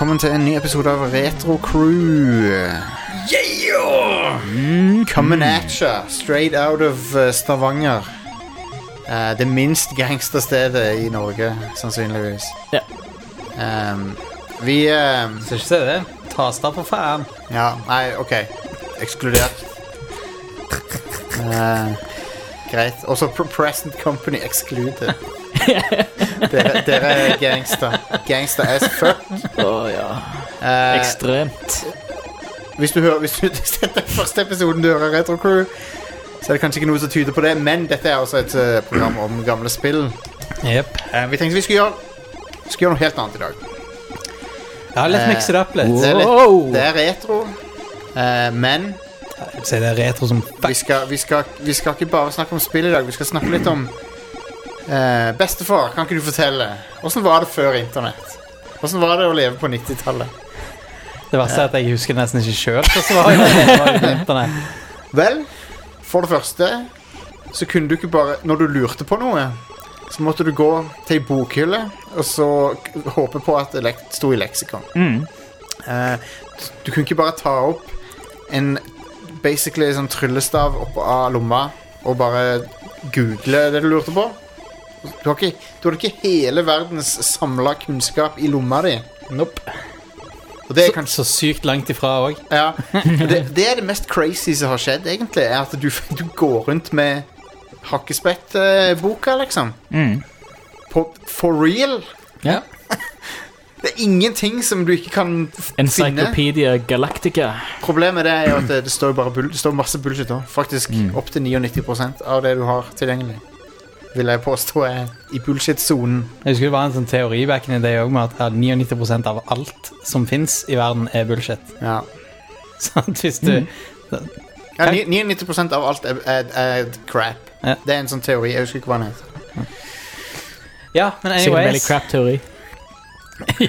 velkommen til en ny episode av Retro Crew. Coming at ya, straight out of uh, Stavanger. Uh, det minst gangsterstedet i Norge, sannsynligvis. Ja. Um, vi uh, Skal ikke se det. Tasta for faen. Ja, nei, ok. Ekskludert. Uh, greit. Også Present Company excluded. dere, dere er gangster. Gangster as fuck. Å ja. Uh, Ekstremt. hvis du hører Hvis du, dette er første episoden du hører Retro Crew, så er det kanskje ikke noe som tyder på det, men dette er altså et eh, program om gamle spill. Jepp. Eh, vi tenkte vi skulle gjøre, skulle gjøre noe helt annet i dag. Ja, let's Eh, mix it up litt. Det er, litt, det er retro, eh, men Jeg vil si det er retro som vi skal, vi, skal, vi skal ikke bare snakke om spill i dag. Vi skal snakke litt om eh, Bestefar, kan ikke du fortelle? Åssen var det før internett? Åssen var det å leve på 90-tallet? Det verste er at jeg husker nesten ikke sjøl hva som var. Vel, for det første så kunne du ikke bare Når du lurte på noe, så måtte du gå til ei bokhylle og så håpe på at det sto i leksikon. Mm. Eh, du kunne ikke bare ta opp en basically sånn tryllestav opp av lomma og bare google det du lurte på. Du har ikke, du har ikke hele verdens samla kunnskap i lomma di. Nope. Og det er kanskje så sykt langt ifra òg. Ja, det, det er det mest crazy som har skjedd, egentlig. Er at du, du går rundt med hakkespettboka, liksom. Mm. På, for real. Ja. Det er ingenting som du ikke kan finne. Encyclopedia Galactica. Problemet det er jo at det, det står bare bull, det står masse bullshit òg. Faktisk opptil 99% av det du har tilgjengelig. Vil jeg påstå er i bullshit-sonen. Jeg husker det var en sånn teori back in the day også, med at 99% av alt som fins i verden, er bullshit. Ja. Sånn, at hvis du ja 99% av alt er, er, er crap. Ja. Det er en sånn teori. Jeg husker ikke hva den heter. Ja, men anyways Sikkert en veldig crap-teori.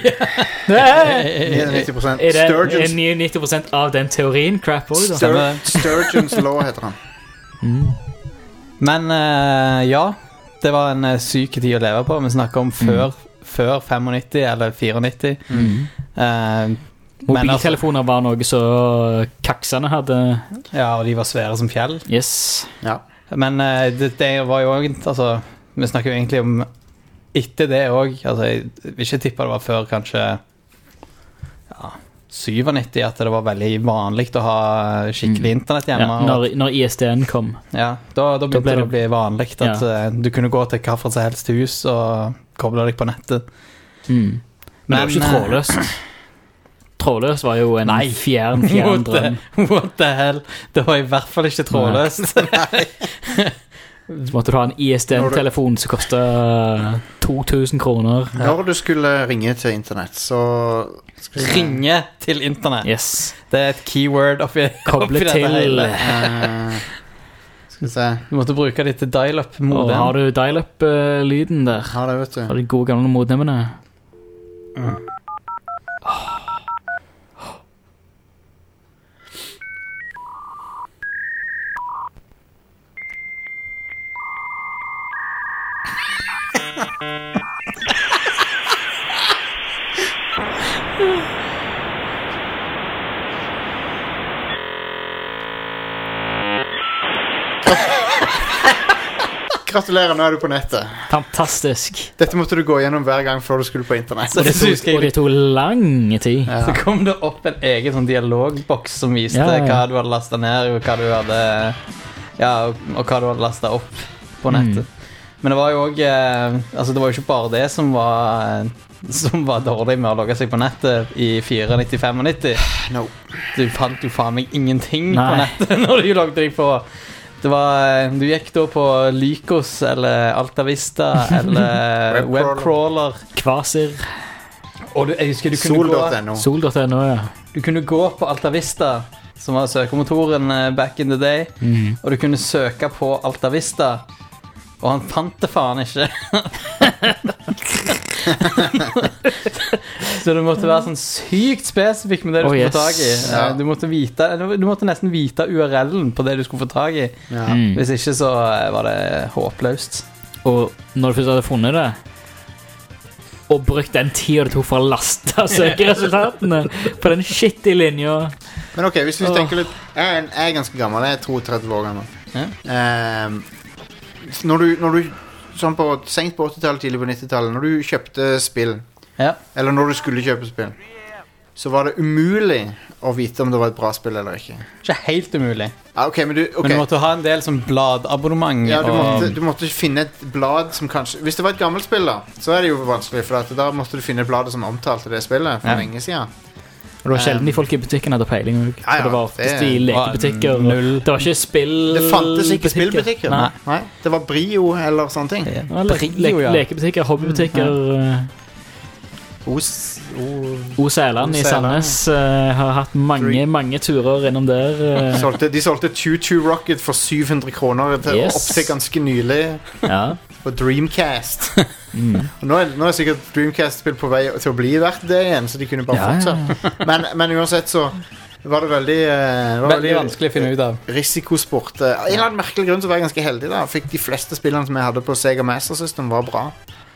Er 99 det er 99% av den teorien crap òg. Stur, Sturgeons law heter han. Men uh, ja, det var en uh, syk tid å leve på. Vi snakker om før, før 95 eller 94. Mm. Eh, Mobiltelefoner var noe så kaksene hadde ja, og de var svære som fjell. Yes. Ja. Men eh, det, det var jo òg Altså, vi snakker jo egentlig om etter det òg. Altså, jeg vil ikke tippe det var før kanskje ja, 97 at det var veldig vanlig å ha skikkelig internett hjemme. Ja, når, når ISDN kom. Ja, da, da begynte ble det å bli vanlig at Ja. eh, du kunne gå til hvilket som helst hus og koble deg på nettet. Mm. Men, det var ikke eh, trådløst. Trådløst var jo en Nei. fjern, fjern What the, drøm. what the hell? Det var i hvert fall ikke trådløst. Så måtte du ha en ISDN-telefon som kosta 2000 kroner. Når du skulle ringe til internett, så. Ringe til internett. Yes. Det er et keyword oppi, Koble oppi til hele. Eh, Skal vi se. Du måtte bruke det til dial-up-modem. har du dial-up-lyden der? Har det, vet du. Har du. de gode gamle modemmene? Gratulerer, nå er du på nettet. Fantastisk. Dette måtte du gå gjennom hver gang før du skulle på internett. Så det tok, og det tok lang tid. Ja. Så kom det opp en egen sånn dialogboks som viste Ja, ja. hva du hadde lasta ned, og hva du hadde Ja, og, og hva du hadde lasta opp på nettet. Men det var jo òg eh, Altså, det var jo ikke bare det som var Som var dårlig med å logge seg på nettet i 94-95. No. Du fant jo faen meg ingenting på nettet når du logget deg på. Det var, eh, du gikk da på Lycos eller Altavista eller Webcrawler. Kvasir. Og du, jeg husker du kunne gå Sol.no. Ja. du kunne gå på Altavista, som var søkemotoren eh, back in the day, Mm. og du kunne søke på Altavista, og han fant det faen ikke. Så du måtte være sånn sykt spesifikk med det du Oh, skulle yes. få tak i. Ja. Eh, Du, måtte vite, du måtte nesten vite URL-en på det du skulle få tak i. Ja. Mm. Hvis ikke så eh, var det håpløst. Og når du først hadde funnet det, og brukt den tida det tok for å laste søkeresultatene på den shitty linja. Men ok, hvis vi tenker litt Jeg er, ganske gammel. Jeg er 32 år gammel. Ja. Ehm, når du, når du Sånn på Sent på 80-tallet, tidlig på 90-tallet, når du kjøpte spill, Ja. eller når du skulle kjøpe spill, så var det umulig å vite om det var et bra spill eller ikke. Ikke helt umulig. Ah, okay, men du, okay. Men du måtte ha en del sånn bladabonnement. Ja, du og- måtte, du måtte finne et blad som kanskje Hvis det var et gammelt spill, da, så er det jo vanskelig. For da måtte du finne bladet som omtalte det spillet for Ja. lenge siden. Og det var sjelden de folk i butikken hadde peiling. òg. Ja, ja, det var oftest det i lekebutikker. null. Det var ikke spill... Det fantes ikke spillbutikker. Nei. Nei. Det var Brio eller sånne ting. Det var le Brio, le ja. lekebutikker, hobbybutikker. eh, Os, Sæland i Sandnes uh, har hatt mange, mange turer innom der. Uh. solgte, de solgte Choo-Choo Rocket for 700 kroner til, Yes. opp til ganske nylig ja. På Dreamcast. Mm. Og nå, er, nå er sikkert Dreamcast-spill på vei til å bli verdt det igjen, så de kunne bare Ja, ja, fortsatt. Men, men uansett så var det veldig, eh, var Veldig vanskelig å finne ut av. risikosport. Eh, Av en eller annen merkelig grunn så var jeg ganske heldig. da Fikk De fleste spillene som jeg hadde på Sega Master System, var bra.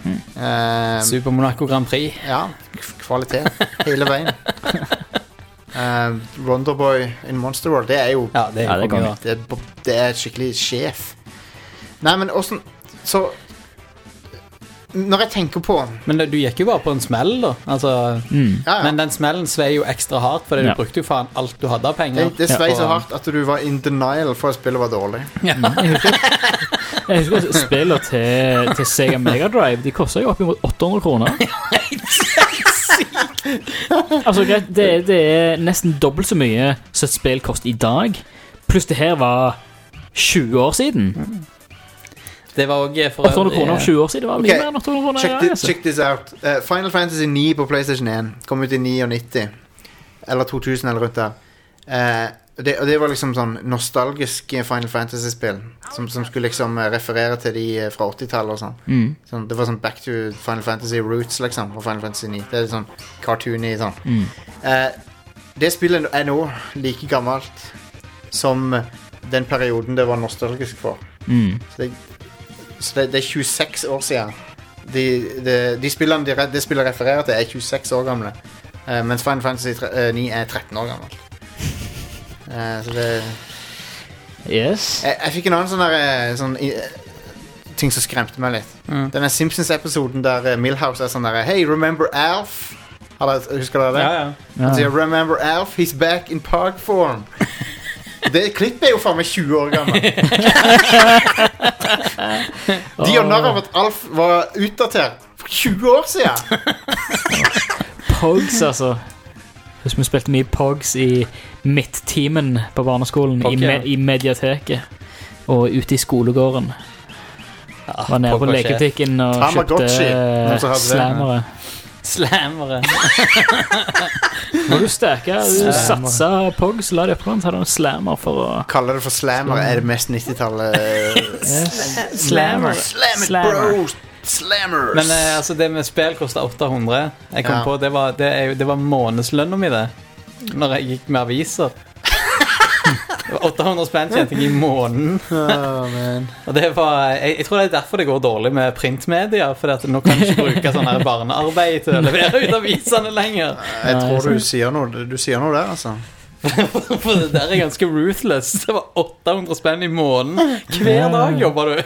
Eh, Super Monaco Grand Prix. ja, k- kvalitet hele veien. Uh, Wonderboy in Monster World, det er jo Ja, det er, Ja, det konge, det er, det er skikkelig sjef. Nei, men åssen Så Når jeg tenker på Men det- du gikk jo bare på en smell, da. Altså, Mm. ja, ja. Men den smellen svei jo ekstra hardt, fordi Ja. du brukte jo faen alt du hadde av penger. Det, det svei Ja. så hardt at du var in denial for at spillet var dårlig. Jeg husker Spillene til, til Sega Mega Drive De kosta jo oppimot 800 kroner. altså greit, det, det er nesten dobbelt så mye som et spill koster i dag. Pluss det her var 20 år siden. Det var òg for 800 kroner om 20 år siden. Det var mye mer enn 800 kroner. Check, thi- check this out. Eh, Final Fantasy 9 på PlayStation 1 kom ut i 99. Eller 2000, eller rundt der. Eh, det, og det var liksom sånn nostalgiske Final Fantasy-spill. Som, som skulle liksom eh, referere til de eh, fra 80-tallet og sånn. Mm. sånn. Det var sånn Back to Final Fantasy Roots, liksom. Og Final Fantasy 9. Det er sånn cartoony sånn. Mm. Eh, det spillet er nå like gammelt som den perioden det var nostalgisk for. Mm. Så det, så det, det er 26 år siden. De, de, de spillene de, de spillet refererer til, er 26 år gamle. Eh, mens Final Fantasy tre, eh, 9 er 13 år gammelt. Eh, så det Yes. Jeg, jeg fikk en annen sånn der eh, sånn, ting som skremte meg litt. Mm. Denne Simpsons-episoden der eh, Milhouse er sånn der Hey, remember Alf? Husker dere det? Ja, ja. Ja. Han sier 'Remember Alf? He's back in park form'. Det klippet er jo faen meg 20 år gammel. De gjør narr av at Alf var utdatert for 20 år siden. Pogs, altså. Husker vi spilte mye Pogs i midttimen på barneskolen. Pog, I, me I mediateket. Og ute i skolegården. Ja, Var nede på leketikken lekebutikken og Tamagotchi. kjøpte slammere. Slammere. Når du stæka, du Slammer. satsa Pogs, la det opp den, så hadde du en slammer for å Kaller det for slammer er det mest 90-tallet. yes. Slammer. Slam it, Slammer. bro! Slammers! Men eh, altså, det med spill kosta 800. Jeg kom Ja. på, Det var, det, er, jo- det var månedslønna mi, det. Når jeg gikk med aviser. Det var 800 spenn tjente jeg i måneden. Oh. Og det var, jeg, jeg tror det er derfor det går dårlig med printmedia. For nå kan du ikke bruke sånn barnearbeid til å levere ut avisene lenger. Jeg tror du sier noe Du sier noe der, altså. For det der er ganske ruthless. Det var 800 spenn i måneden. Hver dag jobber du.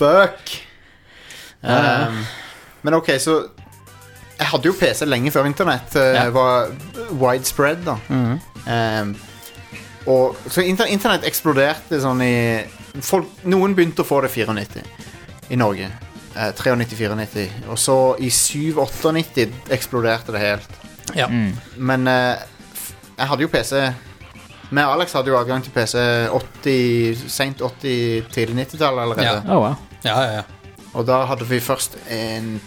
Fuck. Um, men ok, så Jeg hadde jo PC lenge før internett uh, Ja. var widespread, da. Um, og, så inter internett eksploderte sånn i folk, Noen begynte å få det 94 i Norge. Eh, 93-94. Og så i 7-98 eksploderte det helt. Ja. Mm. Men eh, f- jeg hadde jo PC og Alex hadde jo adgang til PC 80, sent 80, tidlig 90-tall allerede. Ja. Oh, wow. Ja, ja, ja. Og da hadde vi først en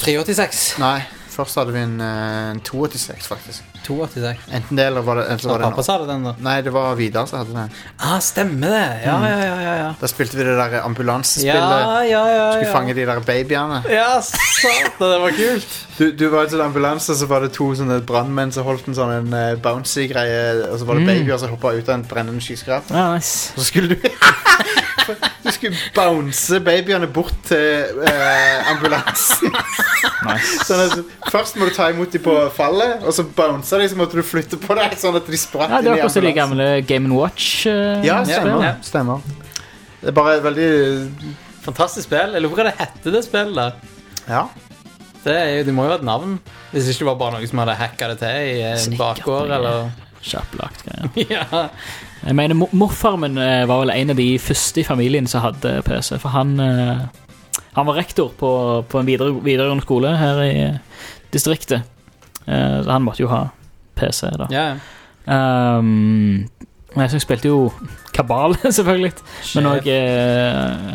386. Nei, først hadde vi en, eh, en 286, faktisk. 286. Enten det, eller var det, eller så var det pappa en, sa det den, da. Nei, det var Vidar som hadde den. Ah, stemmer det. Ja, ja, ja. ja, ja. Da spilte vi det der ambulansespillet. Ja, ja, ja, Skulle ja. fange de der babyene. Ja, satan, det var kult. Du, du var i en ambulanse, så var det to sånne brannmenn som holdt en sånn en, eh, bouncy greie, og så var det Mm. babyer som hoppa ut av en brennende skyskraper. Ja, nice. Og så skulle du Du skulle bounce babyene bort til eh, ambulansen. Nice. Sånn at Først må du ta imot dem på fallet, og så bounce de, så måtte du flytte på deg, sånn at de spratt Ja, det inn er i akkurat som de ambulansen. gamle Game Watch. eh, Ja, stemmer. ja. stemmer. Det er bare et veldig Fantastisk spill. Jeg lurer på hva det heter, det spillet. Ja. Det, er jo, det må jo ha et navn. Hvis ikke det var bare noen som hadde hacka det til i en bakgård, eller Kjapplagt greier. Ja. Jeg mener, Morfar min eh, var vel en av de første i familien som hadde PC. For han, eh, han var rektor på, på en videre, videregående skole her i eh, distriktet. Så han måtte jo ha PC, da. ja. Um, jeg spilte jo Kabal, selvfølgelig. Men òg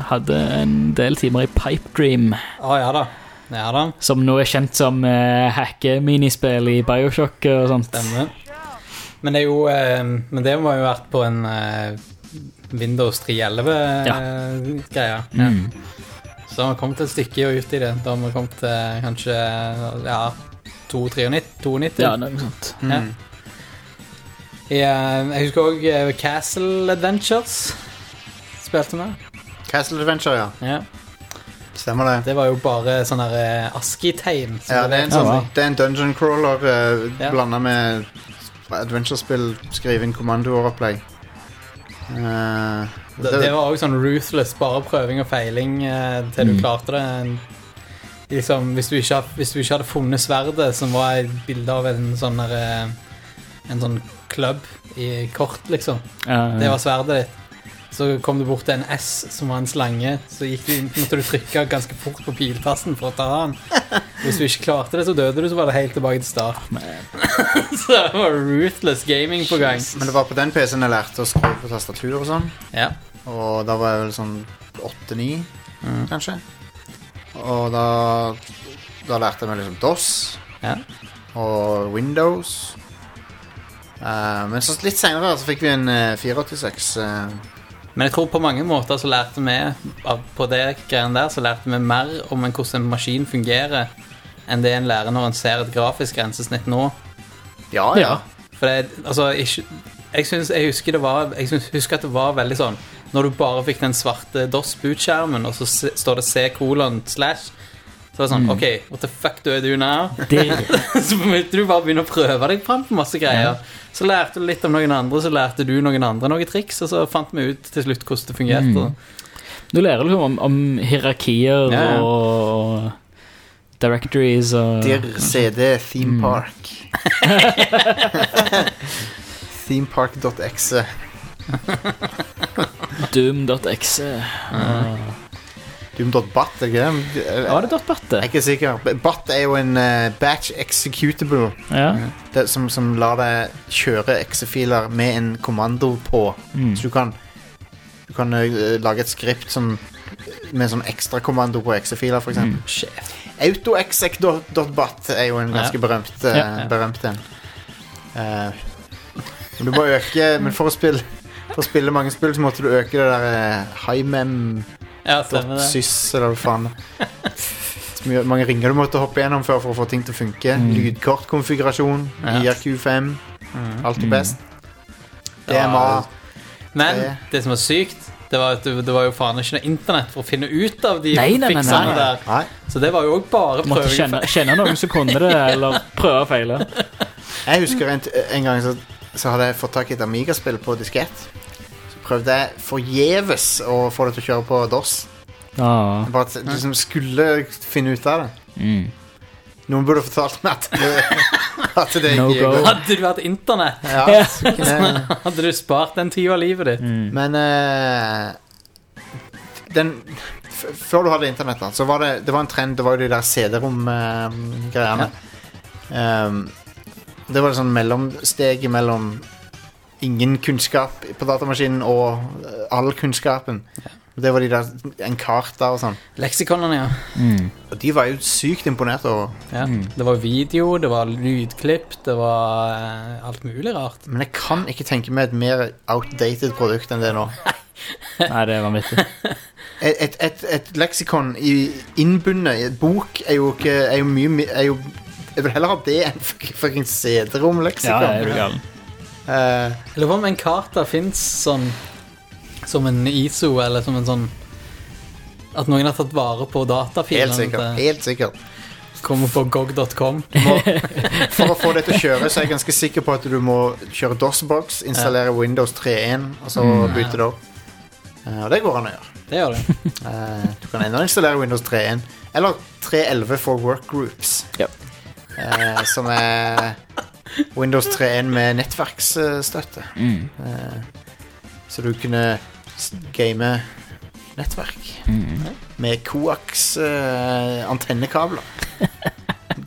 hadde en del timer i Pipe Dream, Oh, ja da. Ja da. som nå er kjent som uh, hacke-minispill i Bioshock og sånt. Stemmer. Men det er jo eh, Men det må jo ha vært på en eh, Windows 311-greie. Mm. Så har vi kommet et stykke ut i det. Da har vi kommet til kanskje ja, 92-92. Ja, noe sånt. Ja. Jeg, eh, jeg husker òg Castle Adventures. Spilte vi. Castle Adventure, ja. Ja. Stemmer det. Det var jo bare sånn eh, ASCII-tegn. Ja, det er en, sånn, det er en dungeon crawler eh, Ja. blanda med adventure-spill, skrive inn kommandoer-opplegg. Uh, det, det var òg sånn ruthless, bare prøving og feiling uh, til du Mm. klarte det. Liksom, hvis, du ikke, hvis du ikke hadde funnet sverdet, som var et bilde av en sånn der, eh, En sånn klubb i kort, liksom. Ja, Det var sverdet ditt. Så kom du bort til en S som var en slange, så gikk du, inn- måtte du trykke ganske fort på piltassen for å ta den. Hvis du ikke klarte det, så døde du, så var det helt tilbake til start. så det var ruthless gaming på gang. men det var på den PC-en jeg lærte å skru på tastatur og sånn. Ja. Og da var jeg vel sånn 8-9, Mm. kanskje. Og da, da lærte jeg meg liksom DOS Ja. og Windows. Uh, men så litt senere så fikk vi en uh, 486. eh, Men jeg tror på mange måter så lærte vi på det greiene der, så lærte vi mer om hvordan en maskin fungerer, enn det en lærer når en ser et grafisk grensesnitt nå. ja, Ja. For det, altså, ikke, jeg, synes, jeg, husker det var, jeg synes, husker at det var veldig sånn Når du bare fikk den svarte DOS-bootskjermen, og så se, står det C kolon slash, så var er sånn OK, what the fuck do I do now? Så måtte du bare begynne å prøve deg fram på masse greier. Så lærte du litt om noen andre, så lærte du noen andre noen triks, og så fant vi ut til slutt hvordan det fungerte. Mm. du lærer liksom om, om hierarkier Ja, ja. og directories og Dir CD Theme Mm. Park. Themepark.exe. Doom.exe. Doom.bat, er det ikke det? Jeg Ja, det er .batte. er ikke sikker. Bat er jo en eh, batch executable Ja. det, som, som lar deg kjøre exe-filer med en kommando på. Mm. Så du kan, du kan eh, lage et skript som med sånn ekstrakommando på exe-filer, f.eks. Mm. Sjef. Autoexec.bat er jo en ganske Ja. berømt, eh, Ja, ja. berømt en. Eh, men du må øke Men for å spille For å spille mange spill så måtte du øke det der uh, highmem.sys, Ja, stemmer det. eller hva faen. Så mye- mange ringer du måtte hoppe gjennom før for å få ting til å funke. Mm. Lydkortkonfigurasjon, Ja. IRQ5, Mm. alltid Mm. best. DMA. Men Det- det som var sykt, det var at det, det var jo faen ikke noe internett for å finne ut av de Nei, nei, nei, fiksene nei. der. Nei. Så det var jo òg bare prøving. måtte kjenne, kjenne noen som kunne det, eller prøve og feile. Jeg husker en, en gang så, så hadde jeg fått tak i et Amiga-spill på diskett. Prøvde jeg forgjeves å få det til å kjøre på DOS. Ah. Jeg Bare at du liksom skulle finne ut av det. Mm. Noen burde fortalt meg at det, at det No ikke går. Hadde du hatt internett, Ja, så hadde du spart den tida av livet ditt. Mm. Men uh, den f Før du hadde internett, da, så var det, det var en trend. Det var jo de der CD-rom-greiene. Um, det var et sånn mellomsteg mellom ingen kunnskap på datamaskinen og eh, all kunnskapen. Det var de der Encarta og sånn. Leksikonene, ja. Mm. Og de var jo sykt imponert over. ja. Mm. Det var video, det var lydklipp, det var uh, alt mulig rart. Men jeg kan ikke tenke meg et mer outdated produkt enn det nå. Nei, det er vanvittig. Et, et, et, et leksikon i innbundet i et bok er jo ikke er jo mye er jo, Jeg vil heller ha det enn fuckings fucking Ja, CD-rom-leksikon. er du Eh, Jeg lurer på om en karta fins sånn som en ISO, eller som en sånn At noen har tatt vare på Helt sikkert. til- Helt sikkert. Kommer på gog.com. For å få det til å kjøre, så er jeg ganske sikker på at du må kjøre DOS-box, installere Windows 3.1, og så bytte det opp. Eh, og det går an å gjøre. Det gjør det. Eh, du kan ennå installere Windows 3.1, eller 3.11 for workgroups. Ja. Som er Windows 3.1 med nettverksstøtte. Mm. Eh, så du kunne game nettverk Mm. med coax eh, antennekabler.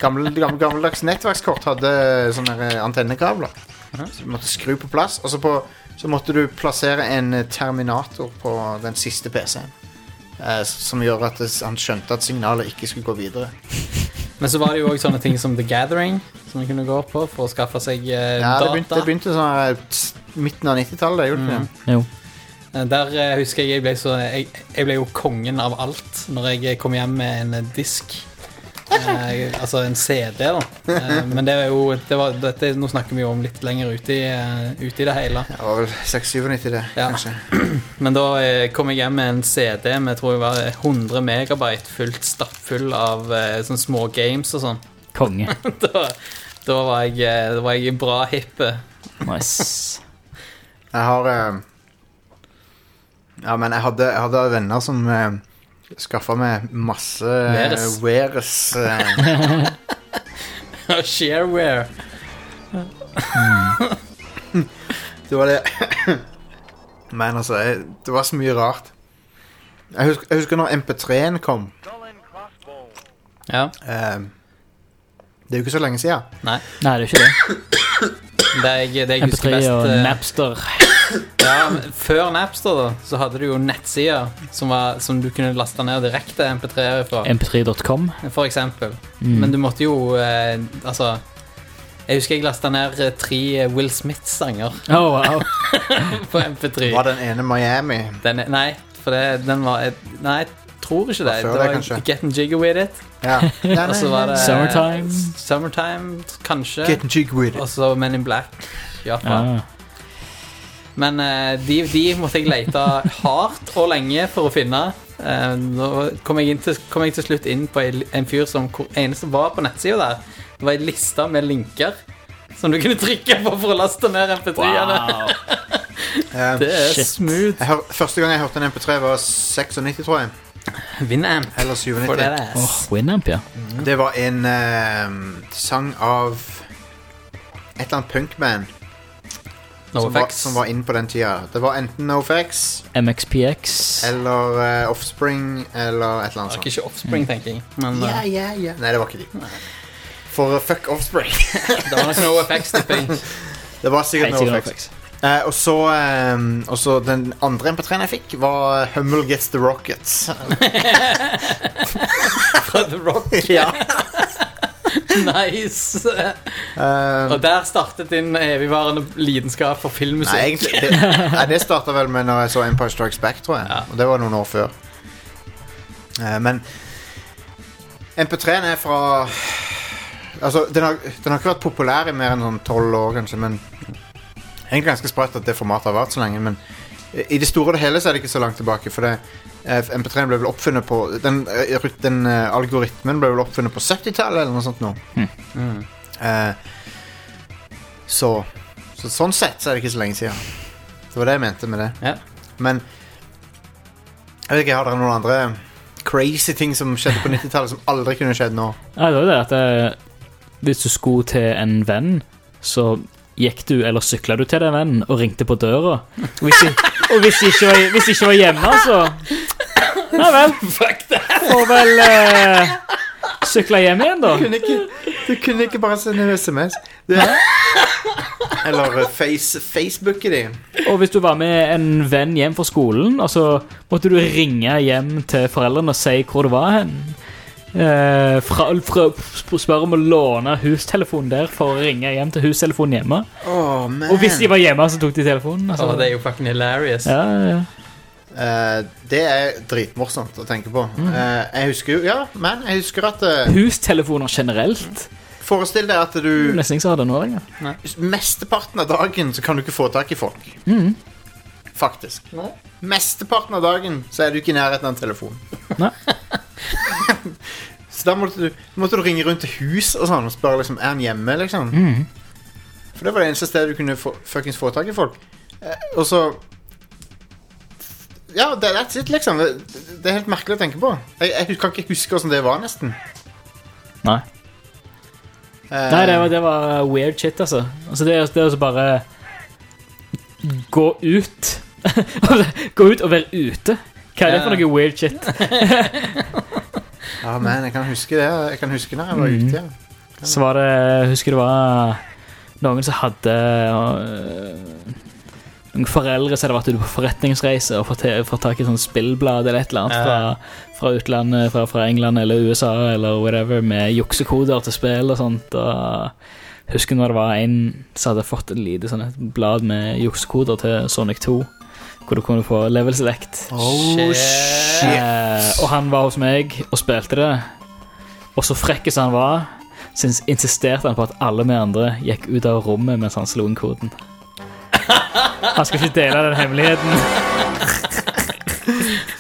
Gamle, gamle, gammeldags nettverkskort hadde sånne eh, antennekabler. Så du måtte skru på plass, og så, på, så måtte du plassere en terminator på den siste PC-en. Som gjør at han skjønte at signalet ikke skulle gå videre. Men så var det jo òg sånne ting som The Gathering, som man kunne gå på for å skaffe seg eh, Ja, det data. begynte, det begynte sånn her, midten av 90-tallet. det gjorde det ikke det? Jo. Eh, Der eh, husker jeg jeg ble så jeg, jeg ble jo kongen av alt når jeg kom hjem med en eh, disk. Eh, altså en CD, da. Eh, men det er jo det var, dette, Nå snakker vi jo om litt lenger ute i, ut i det hele. Det var vel 96-97, det, Ja. kanskje. Men da eh, kom jeg hjem med en CD med jeg tror jeg var 100 megabyte fullt stappfull av eh, sånne små games og sånn. Konge. da, da, var jeg, eh, da var jeg bra hippe. Nice. Jeg har eh, Ja, men jeg hadde, jeg hadde venner som skaffa meg masse Veres. uh, Veres. eh, Shareware. det var det Men altså, jeg, det var så mye rart. Jeg husker, jeg husker når MP3-en kom. Ja. eh, det er jo ikke så lenge siden. Nei. Nei, det er ikke det. Det jeg, det jeg husker MP3 best og eh, Napster. Ja, men Før Napster da Så hadde du jo nettsider som, var, som du kunne laste ned direkte MP3-er fra. MP3.com. For eksempel. Mm. Men du måtte jo eh, Altså Jeg husker jeg lasta ned eh, tre eh, Will Smith-sanger Oh, wow. på MP3. Var den ene Miami. Den, er- nei, for det, den var Nei, jeg tror ikke det. Var før det det, var kanskje? Getting Jiggy With It. Ja. ja Og så var det Summertime. Summertime, kanskje. Getting jig with it. Og så Men in Black. Japan. Ja. Men eh, de, de måtte jeg lete hardt og lenge for å finne. Eh, nå kom jeg, inn til, kom jeg til slutt inn på en, fyr som hvor eneste var på nettsida der. Det var ei liste med linker som du kunne trykke på for å laste ned MP3-ene. Wow. Eh, Det er Shit. smooth. jeg hør, første gang jeg hørte en MP3, var 96, tror jeg. Winamp. Eller 97. er Oh, Winamp, ja. Det var en uh, sang av et eller annet punkband som, var, som var inn på den tida. Det var enten NoFX MXPX. eller eh, Offspring eller et eller annet Det var sånt. ikke Offspring, tenker jeg. Men Ja, eh, ja, ja. Nei, det var ikke de. For uh, fuck Offspring. det var nok No effects, tipper jeg. det var sikkert Helt sikkert NoFX. NoFX. Eh, og så eh, og så den andre MP3-en jeg fikk, var Hummel Gets The Rockets. Fra The Rock. ja. Nice. Eh, Og der startet din evigvarende lidenskap for filmmusikk. Nei, egentlig Det, nei, det starta vel med når jeg så Empire Strikes Back, tror jeg. Ja. Og det var noen år før. Eh, men MP3-en er fra Altså, den har, den har ikke vært populær i mer enn sånn tolv år, kanskje, men Egentlig ganske sprøtt at det formatet har vært så lenge, men i det store og det hele så er det ikke så langt tilbake. For det, MP3-en ble vel oppfunnet på Den, eh, den eh, algoritmen ble vel oppfunnet på 70-tallet, eller noe sånt nå. Mm. Uh, så, så sånn sett så er det ikke så lenge siden. Det var det jeg mente med det. Ja. Men jeg vet ikke, har dere noen andre crazy ting som skjedde på 90-tallet som aldri kunne skjedd nå? Ja, det var jo det at jeg, hvis du skulle til en venn, så gikk du eller sykla du til den vennen og ringte på døra. Og hvis, de, og hvis ikke var, hvis ikke var hjemme, så Nei vel. Fuck det! Får vel uh, sykle hjem igjen, da. Du kunne ikke, du kunne ikke bare sende en SMS. Det, eller eh, face, Facebooket din. Og hvis du var med en venn hjem fra skolen, og så måtte du ringe hjem til foreldrene og si hvor du var hen. Eh, fra, fra, spør om å låne hustelefonen der for å ringe hjem til hustelefonen hjemme. Oh, man. Og hvis de var hjemme, så tok de telefonen. Altså. Oh, det er jo fucking hilarious. ja, ja. Uh, det er dritmorsomt å tenke på. Eh, jeg husker jo Ja, men jeg husker at uh, Hustelefoner generelt. Forestill deg at du Nesten ikke har det nå lenger. Mesteparten av dagen så kan du ikke få tak i folk. Mm. Faktisk. mesteparten av dagen så er du ikke i nærheten av en telefon. Nei. så da måtte du, måtte du ringe rundt til hus og sånn og spørre liksom, er han hjemme. liksom Mm. For det var det eneste stedet du kunne få, fuckings få tak i folk. Eh, og så Ja, det, that's it, liksom. Det, det er helt merkelig å tenke på. Jeg, jeg kan ikke huske åssen det var, nesten. Nei. Eh, Nei, det var, det var weird shit, altså. altså det, det å bare gå ut Gå ut og være ute. Hva er det for noe weird shit? Ja, men jeg kan huske det. Jeg kan huske når jeg var Mhm. ute. Ja. Så var det husker det var noen som hadde øh, Noen foreldre som hadde vært ute på forretningsreise og fått, fått tak i sånn spillblad eller et eller annet Ja. fra, fra utlandet, fra, fra England eller USA eller whatever, med juksekoder til spill og sånt. Og husker når det var en som hadde fått et lite sånn et blad med juksekoder til Sonic 2, hvor du kunne få level select. Oh, Shit. Eh, og han var hos meg og spilte det. Og så frekk som han var, så insisterte han på at alle vi andre gikk ut av rommet mens han slo inn koden. Han skal ikke dele den hemmeligheten.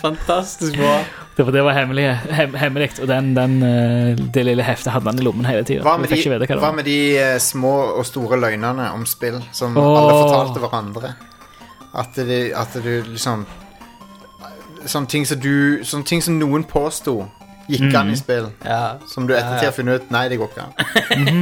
Fantastisk bra. Det var, det var hemmelig, hem, hemmelig og den, den, eh, det lille heftet hadde han i lommen hele tida. Hva med, de, hva hva med de eh, små og store løgnene om spill som oh. alle fortalte hverandre? At, det, at du liksom Sånne ting som du Sånne ting som noen påsto gikk an i Mhm. spill, Ja. som du ettertid har funnet ut Nei, det går ikke an.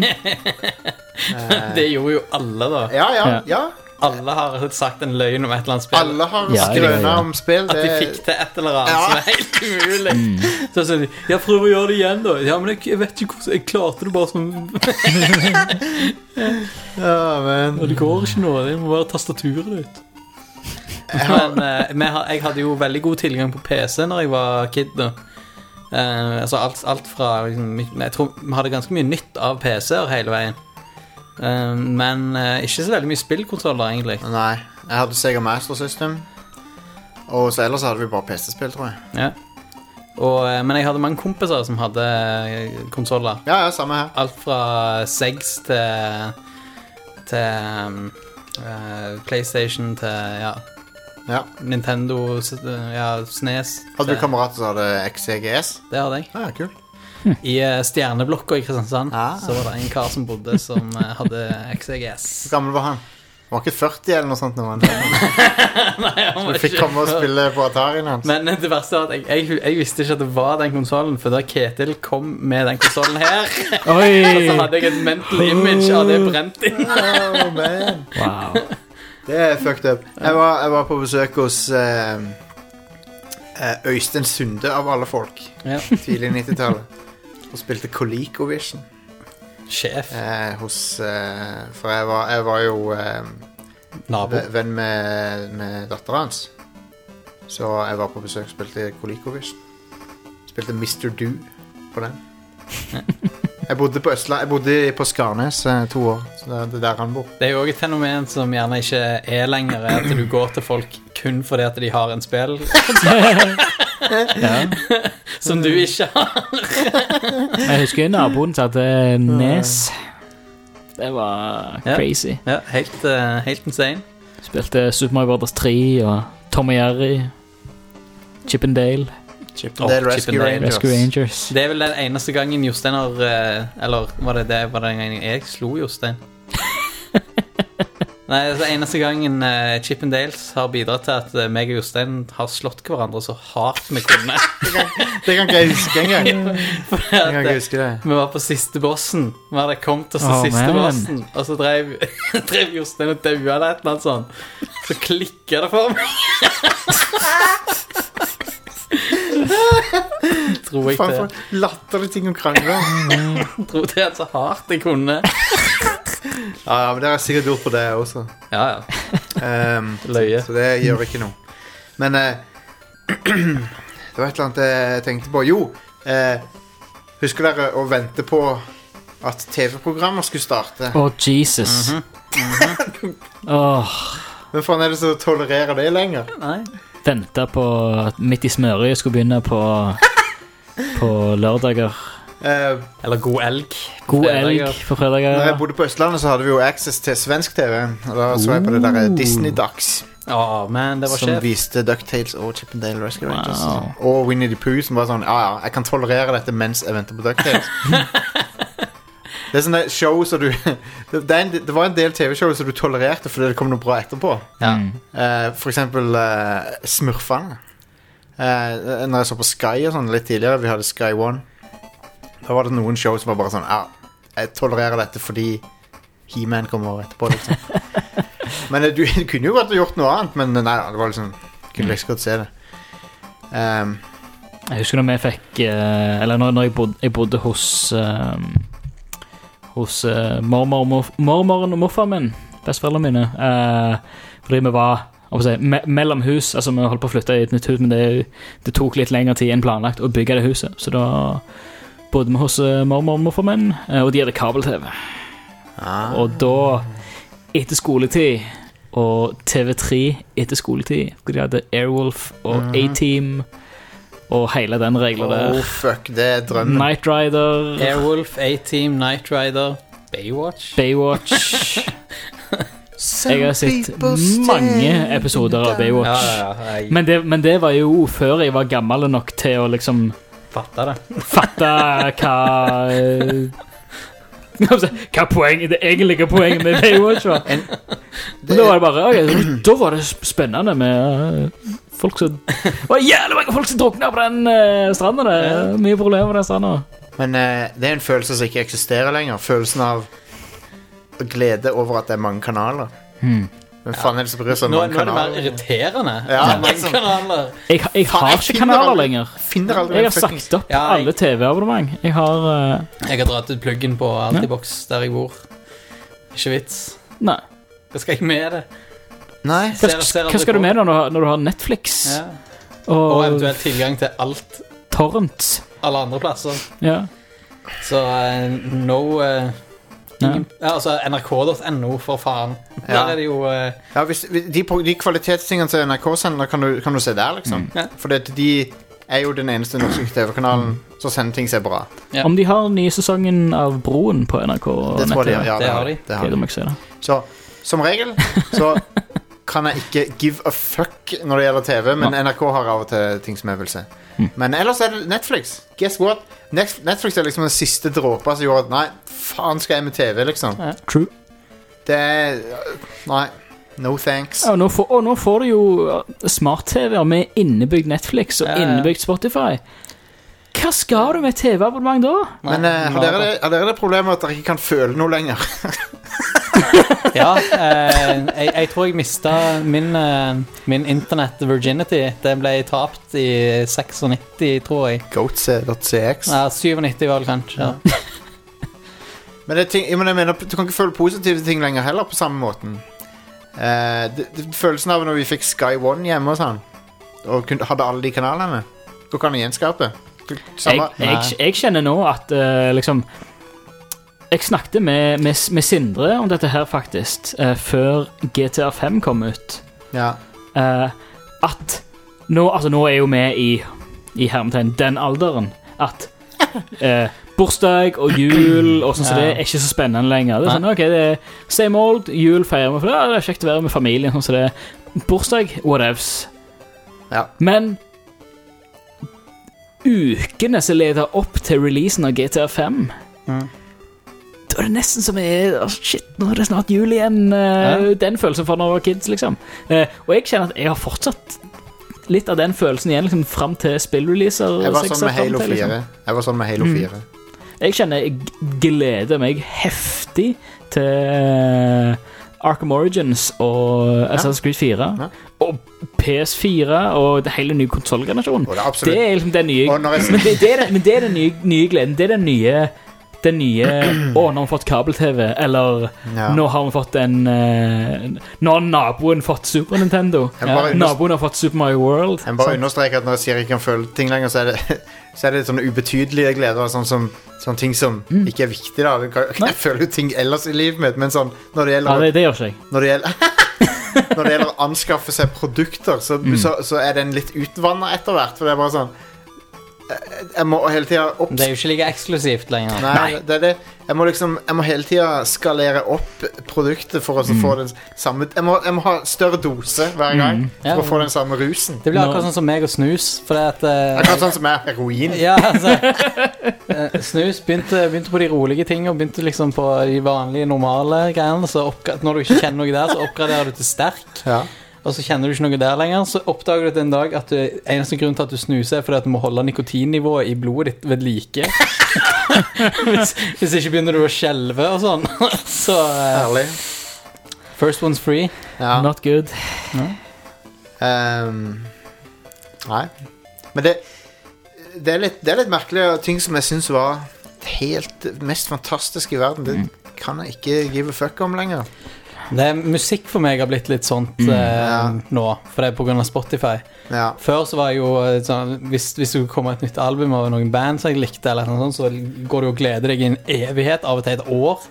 Eh, Det gjorde jo alle, da. ja, ja, Ja. ja. Alle har sagt en løgn om et eller annet spill. Alle har Ja, ja, skrøna ja. om spill. At de fikk til et eller annet Ja. som er helt umulig. Så sier de 'Jeg prøver å gjøre det igjen, da. Ja, men jeg, jeg vet ikke hvordan Jeg klarte det bare som ja, men Og det går ikke nå. Det må være tastaturet ditt. Men eh, jeg hadde jo veldig god tilgang på PC når jeg var kid. da Eh, altså alt, alt fra liksom, Jeg tror vi hadde ganske mye nytt av PC-er hele veien. Eh, men eh, ikke så veldig mye spillkonsoller, egentlig. Nei. Jeg hadde Sega Master System. Og så ellers hadde vi bare PC-spill, tror jeg. Ja. Og, eh, men jeg hadde mange kompiser som hadde konsoller. Ja, ja, samme her. Alt fra Segs til Til um, uh, PlayStation til ja, Ja. Nintendo, ja, Snes. Hadde du kamerater som hadde XCGS? Det hadde jeg. Ja, kul I eh, Stjerneblokka i Kristiansand Ah. så var det en kar som bodde som eh, hadde XCGS. Hvor gammel var han? Han var ikke 40 eller noe sånt? Når han, Nei, han du fikk ikke- komme og spille på Atarien hans. Men det verste var at jeg, jeg, jeg visste ikke at det var den konsollen, for da Ketil kom med den konsollen her, Oi! så hadde jeg et mental image av det brent inn. Oh, man. Wow. Det er fucked up. Jeg var, jeg var på besøk hos eh, eh, Øystein Sunde, av alle folk, Ja. tidlig 90-tallet. Og spilte ColecoVision Sjef. eh, hos eh, For jeg var, jeg var jo eh, Nabo. ve- venn med, med dattera hans. Så jeg var på besøk og spilte ColecoVision. Spilte Mr. Do på den. Jeg bodde på Østland Jeg bodde på Skarnes eh, to år. Så det er der han bor. Det er jo òg et fenomen som gjerne ikke er lenger, er at du går til folk kun fordi at de har en spill Ja. som du ikke har. Jeg husker naboen som hadde nes. Det var Ja. crazy. Ja, helt, eh, helt insane. Spilte Super Mario Brothers 3 og Tom og Jerry. Chippendale, Chippendale Oh, Rescue Chippendale. Rangers. Rescue Rangers. Det er vel den eneste gangen Jostein har eh, Eller var det det var den gangen jeg slo Jostein? Nei, det er eneste gangen uh, Chippendales har bidratt til at eh, meg og Jostein har slått hverandre så hardt vi kunne. Det kan ikke jeg huske engang. For Jeg kan ikke huske det. vi var på siste bossen. Vi hadde kommet oss til oh, siste man. bossen, og så drev, drev Jostein og daua eller et eller annet sånt. Så klikka det for meg. tror jeg Faen det. for latterlige ting å krangle om. Tror det er så hardt jeg kunne. Ja, ja, men dere har sikkert gjort på det også. Ja, ja. Um, Løye. så det gjør ikke noe. Men eh, det var et eller annet jeg tenkte på. Jo, eh, husker dere å vente på at TV-programmer skulle starte? Å, Jesus. Åh, Hvem faen er det som tolererer det lenger? Nei. Venta på at Midt i smørøyet skulle begynne på, på lørdager. Eh, Eller god elg. God elg for fredager. når jeg bodde på Østlandet, så hadde vi jo access til svensk TV. Og da så jeg på det der Disney Dags. Oh, man, det var som sjef. viste Ducktales og Chippendale Rescue Rangers. Wow. Og Winnie the Pooh, som var sånn Ja, ja, jeg kan tolerere dette mens jeg venter på Ducktales. det er sånne show som du det, det, er en, det var en del TV-show som du tolererte fordi det kom noe bra etterpå. Ja. Mm. Eh, for eksempel uh, Smurfene. Uh, når jeg så på Sky og sånn litt tidligere, vi hadde Sky One, da var det noen show som var bare sånn Ja, jeg tolererer dette fordi He-Man kommer etterpå, liksom. men eh, du, du kunne jo godt ha gjort noe annet, men nei, det var liksom Kunne like så godt se det. Um, Jeg husker når vi fikk eh, Eller når, jeg, bodde, jeg bodde hos eh, Hos uh, mormor, mormoren og morfaren min, besteforeldrene mine. Uh, fordi vi var si, me mellom hus. Altså Vi holdt på å flytte i et nytt hus, men det, det tok litt lengre tid enn planlagt å bygge det huset. Så da bodde vi hos uh, mormor og morfaren min, uh, og de hadde kabel-TV. ah, Og da, etter skoletid, og TV3 etter skoletid, hvor de hadde Airwolf og A-Team og hele den regla der. oh, fuck, det er drømmen. Night Rider, Airwolf, A-Team, Night Rider, Baywatch. Baywatch Jeg har sett mange episoder av Baywatch. ja, ja. ja, Men det, men det var jo før jeg var gammel nok til å liksom Fatte det. fatte hva eh, Hva si, hva poenget, det egentlige poenget med Baywatch var. En, da var det bare okay, Da var det spennende med eh, folk som Det var jævlig mange folk som drukna på den uh, stranda der. Mye problemer på den stranda. Men eh, det er en følelse som ikke eksisterer lenger. Følelsen av glede over at det er mange kanaler. Men faen er det som bryr seg om Nå, mange nå er det mer kanaler? irriterende. Ja, Det mange liksom. kanaler. Jeg, jeg Faen, har jeg ikke finner kanaler aldri- lenger. Finner aldri Jeg en har fucking- sagt opp Ja, jeg- alle TV-abonnement. Jeg har eh, Jeg har dratt ut pluggen på Altibox der jeg bor. Ikke vits. Nei. Hva skal jeg med det? Nei. Hva, Ser- ser hva skal du med da når du har, når du har Netflix Ja. Og og, eventuelt tilgang til alt Torrent? alle andre plasser. Ja. Så uh, no uh, Ja. ingen, ja, Altså nrk.no, for faen. Der er det jo uh, Ja, hvis, de, de kvalitetstingene til NRK sender, kan du, kan du se der, liksom. Ja. For det, de er jo den eneste norske TV-kanalen som sender ting som er bra. Ja. Om de har nye sesongen av Broen på NRK Det tror jeg de. Ja, Det har de. Det har de. se det. Så som regel så kan jeg ikke give a fuck når det gjelder TV, men NRK har av og til ting som jeg vil se. Men ellers er det Netflix. Guess what? Netflix er liksom den siste dråpa som gjorde at nei, faen skal jeg med TV, liksom. True. Det er Nei. No thanks. Ja, og, nå får, og nå får du jo smart-TV-er med innebygd Netflix og Ja, ja. innebygd Spotify. Hva skal du med TV-abonnement da? Men eh, har, dere det, har dere det problemet at dere ikke kan føle noe lenger? Ja, eh, jeg, jeg tror jeg mista min, eh, min internet virginity. Den ble tapt i 96, tror jeg. Goatse.cx. Ja, 97 var det kanskje. Ja. Men, det er ting, jeg mener, jeg mener, du kan ikke føle positive ting lenger heller på samme måten. Eh, det, det, følelsen av når vi fikk Sky One hjemme og sånn, og kun, hadde alle de kanalene Går ikke an å gjenskape. Jeg, Samme, jeg, jeg kjenner nå at uh, liksom Jeg snakket med, med, med Sindre om dette her, faktisk, uh, før GTA 5 kom ut. ja. Eh, at nå, altså, nå er jo vi i, i hermetegn den alderen at eh, bursdag og jul og sånn som så det er ikke så spennende lenger. Det er sånn, ok, det er same old, jul feirer vi, for ja, det er kjekt å være med familien. sånn som det er. Bursdag, whatevs. Ja. Men ukene som leder opp til releasen av GTA 5 Mm. Da er det nesten som er å, Shit, nå er det snart jul igjen. eh, Ja. Den følelsen fra da jeg var kids, liksom. Eh, og jeg kjenner at jeg har fortsatt litt av den følelsen igjen liksom, fram til spillreleaser. Jeg var som sånn med frem Halo til, 4. liksom. Jeg var sånn med Halo Mm. 4. Jeg kjenner jeg gleder meg heftig til Arkham Origins og Assassin's Creed 4. Ja. Og PS4 og det hele nye konsollgenerasjonen. Det Det er liksom den nye Men det, det, er, men det er den nye, nye gleden. Det er den nye Den nye Å, nå har vi fått kabel-TV. Eller Ja. nå har vi fått en eh, Nå har naboen fått Super Nintendo. Ja, naboen har fått Super Mario World. Jeg bare understreker at når jeg sier jeg ikke kan føle ting lenger, så er det, så er det sånne ubetydelige gleder. Sånn som sånne ting som Mm. ikke er viktig. da Jeg, Jeg føler jo ting ellers i livet mitt, men sånn når det Ja, gjelder, det, det gjør ikke jeg. når det gjelder Når det gjelder å anskaffe seg produkter, så, Mm. så, så er den litt utvanna etter hvert. For det er bare sånn Jeg må hele tida opp... Det er jo ikke like eksklusivt lenger. Nei, det er det. Jeg må liksom Jeg må hele tida skalere opp produktet for å mm. få den samme jeg må, jeg må ha større dose hver gang mm. for å få den samme rusen. Det blir akkurat sånn som meg og snus. For det at uh, Akkurat sånn som er heroin. Ja, altså uh, Snus begynte, begynte på de rolige tingene begynte liksom på de vanlige, normale greiene. Så når du ikke kjenner noe der, så oppgraderer du til sterk. Ja. Og så kjenner du ikke noe der lenger. Så oppdager du en dag at du, eneste grunn til at du snuser, er fordi at du må holde nikotinnivået i blodet ditt ved like. hvis, hvis ikke begynner du å skjelve og sånn. så eh, Herlig. first one's free. Ja. Not good. Ehm, nei. Men det, det, er litt, det er litt merkelig, og ting som jeg syns var helt mest fantastisk i verden, det kan jeg ikke give a fuck om lenger. Det er, musikk for meg har blitt litt sånt eh, ja. nå, for det er pga. Spotify. Ja. Før så var jeg jo eh, sånn Hvis, hvis det kommer et nytt album av noen band som jeg likte, eller noe sånt, så går du og gleder deg i en evighet, av og til et år,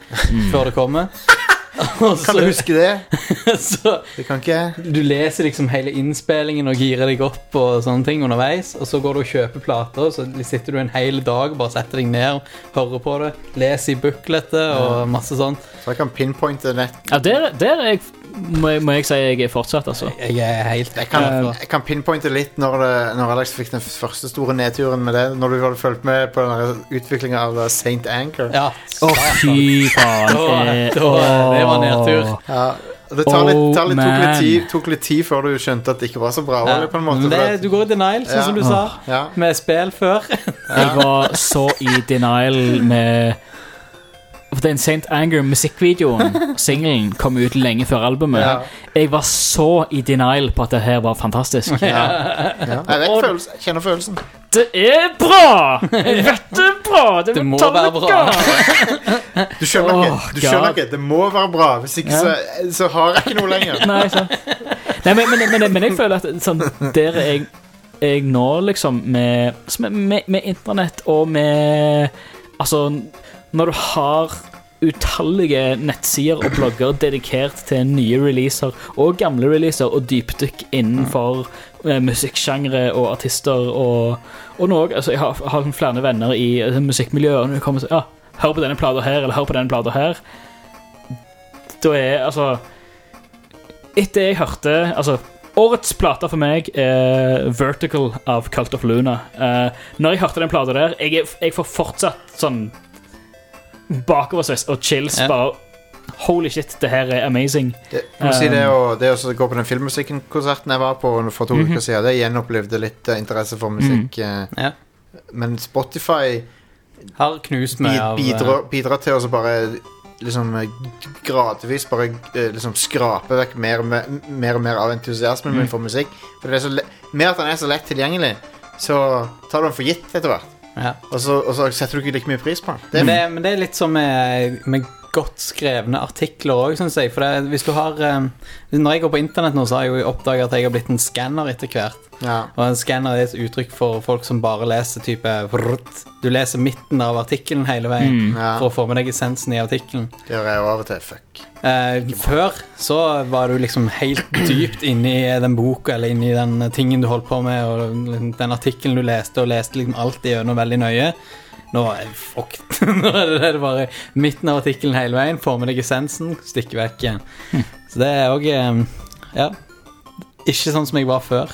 før det kommer. Kan du huske det? så Det kan ikke jeg. du leser liksom hele innspillingen og girer deg opp og sånne ting underveis, og så går du og kjøper plater, og så sitter du en hel dag bare setter deg ned og hører på det, leser i bookletet og masse sånt. Så jeg kan pinpointe nett. Ja, der, der er jeg, må, jeg, må jeg si jeg er fortsatt, altså. Jeg er helt Jeg kan, Eh, jeg kan pinpointe litt når, det, når Alex fikk den første store nedturen med det. Når du hadde fulgt med på utviklinga av St. Anchor. Ja. Å, fy faen. Da- Eh, da- det var nedtur. Ja, det tar litt, tar litt, tok, litt tid, tok litt tid før du skjønte at det ikke var så bra. Ja. Eller, på en måte, det, du går i denial, sånn Ja. som du sa, ja. med spill før. Jeg var så i denial med For den St. Anger-musikkvideoen, singelen, kom ut lenge før albumet. Ja. Jeg var så i denial på at det her var fantastisk. Ja. Ja. Jeg vet følelsen. Jeg kjenner følelsen. Det er bra! Jeg vet det er bra! Det, Det må være bra. Du skjønner Oh, ikke. Du skjønner ikke. Det må være bra. Hvis ikke, så, så har jeg ikke noe lenger. Nei. Nei men, men, men, men jeg føler at sånn, der er jeg, jeg nå, liksom, med, er- med, med internett og med Altså, når du har utallige nettsider og blogger dedikert til nye releaser og gamle releaser og dypdykk innenfor eh, musikksjangre og artister og, og noe altså, Jeg har, har flere venner i altså, musikkmiljøet, og når de kommer og ja, hør på denne plata her, eller hør på denne plata her Da er altså etter jeg hørte Altså, årets plate for meg er Vertical av Cult of Luna. Eh, når jeg hørte den plata der, jeg, jeg får fortsatt sånn bakoversveis og chills. Ja. Bare Holy shit, det her er amazing. Det, si det, å, det å gå på den filmmusikkonserten jeg var på for to Mhm. uker siden, det gjenopplevde litt eh, interesse for musikk. Mm. Ja. Men Spotify Har knust meg av eh, bidrar, bidrar til å bare liksom gradvis bare liksom skrape vekk mer og mer, mer, og mer av entusiasmen Mm. min for musikk. For det er så le med at den er så lett tilgjengelig, så tar du den for gitt etter hvert. Ja. Og så, og så setter du ikke like mye pris på den. Det Men, det, men det er litt som med, med godt skrevne artikler òg, syns jeg. For det, hvis du har eh, Når jeg går på internett nå, så har jeg jo oppdaga at jeg har blitt en skanner etter hvert. ja. Og en skanner er et uttrykk for folk som bare leser type vrrt. Du leser midten av artikkelen hele veien Mm. Ja. for å få med deg essensen i artikkelen. Det gjør jeg jo av og til. Fuck. Eh, før så var du liksom helt dypt inni den boka eller inni den tingen du holdt på med, og den artikkelen du leste, og leste liksom alt igjennom veldig nøye. Nå er det fucked. Nå er det, det er bare midten av artikkelen hele veien. Få med deg essensen, Stikker vekk igjen. Så det er òg Ja. Ikke sånn som jeg var før.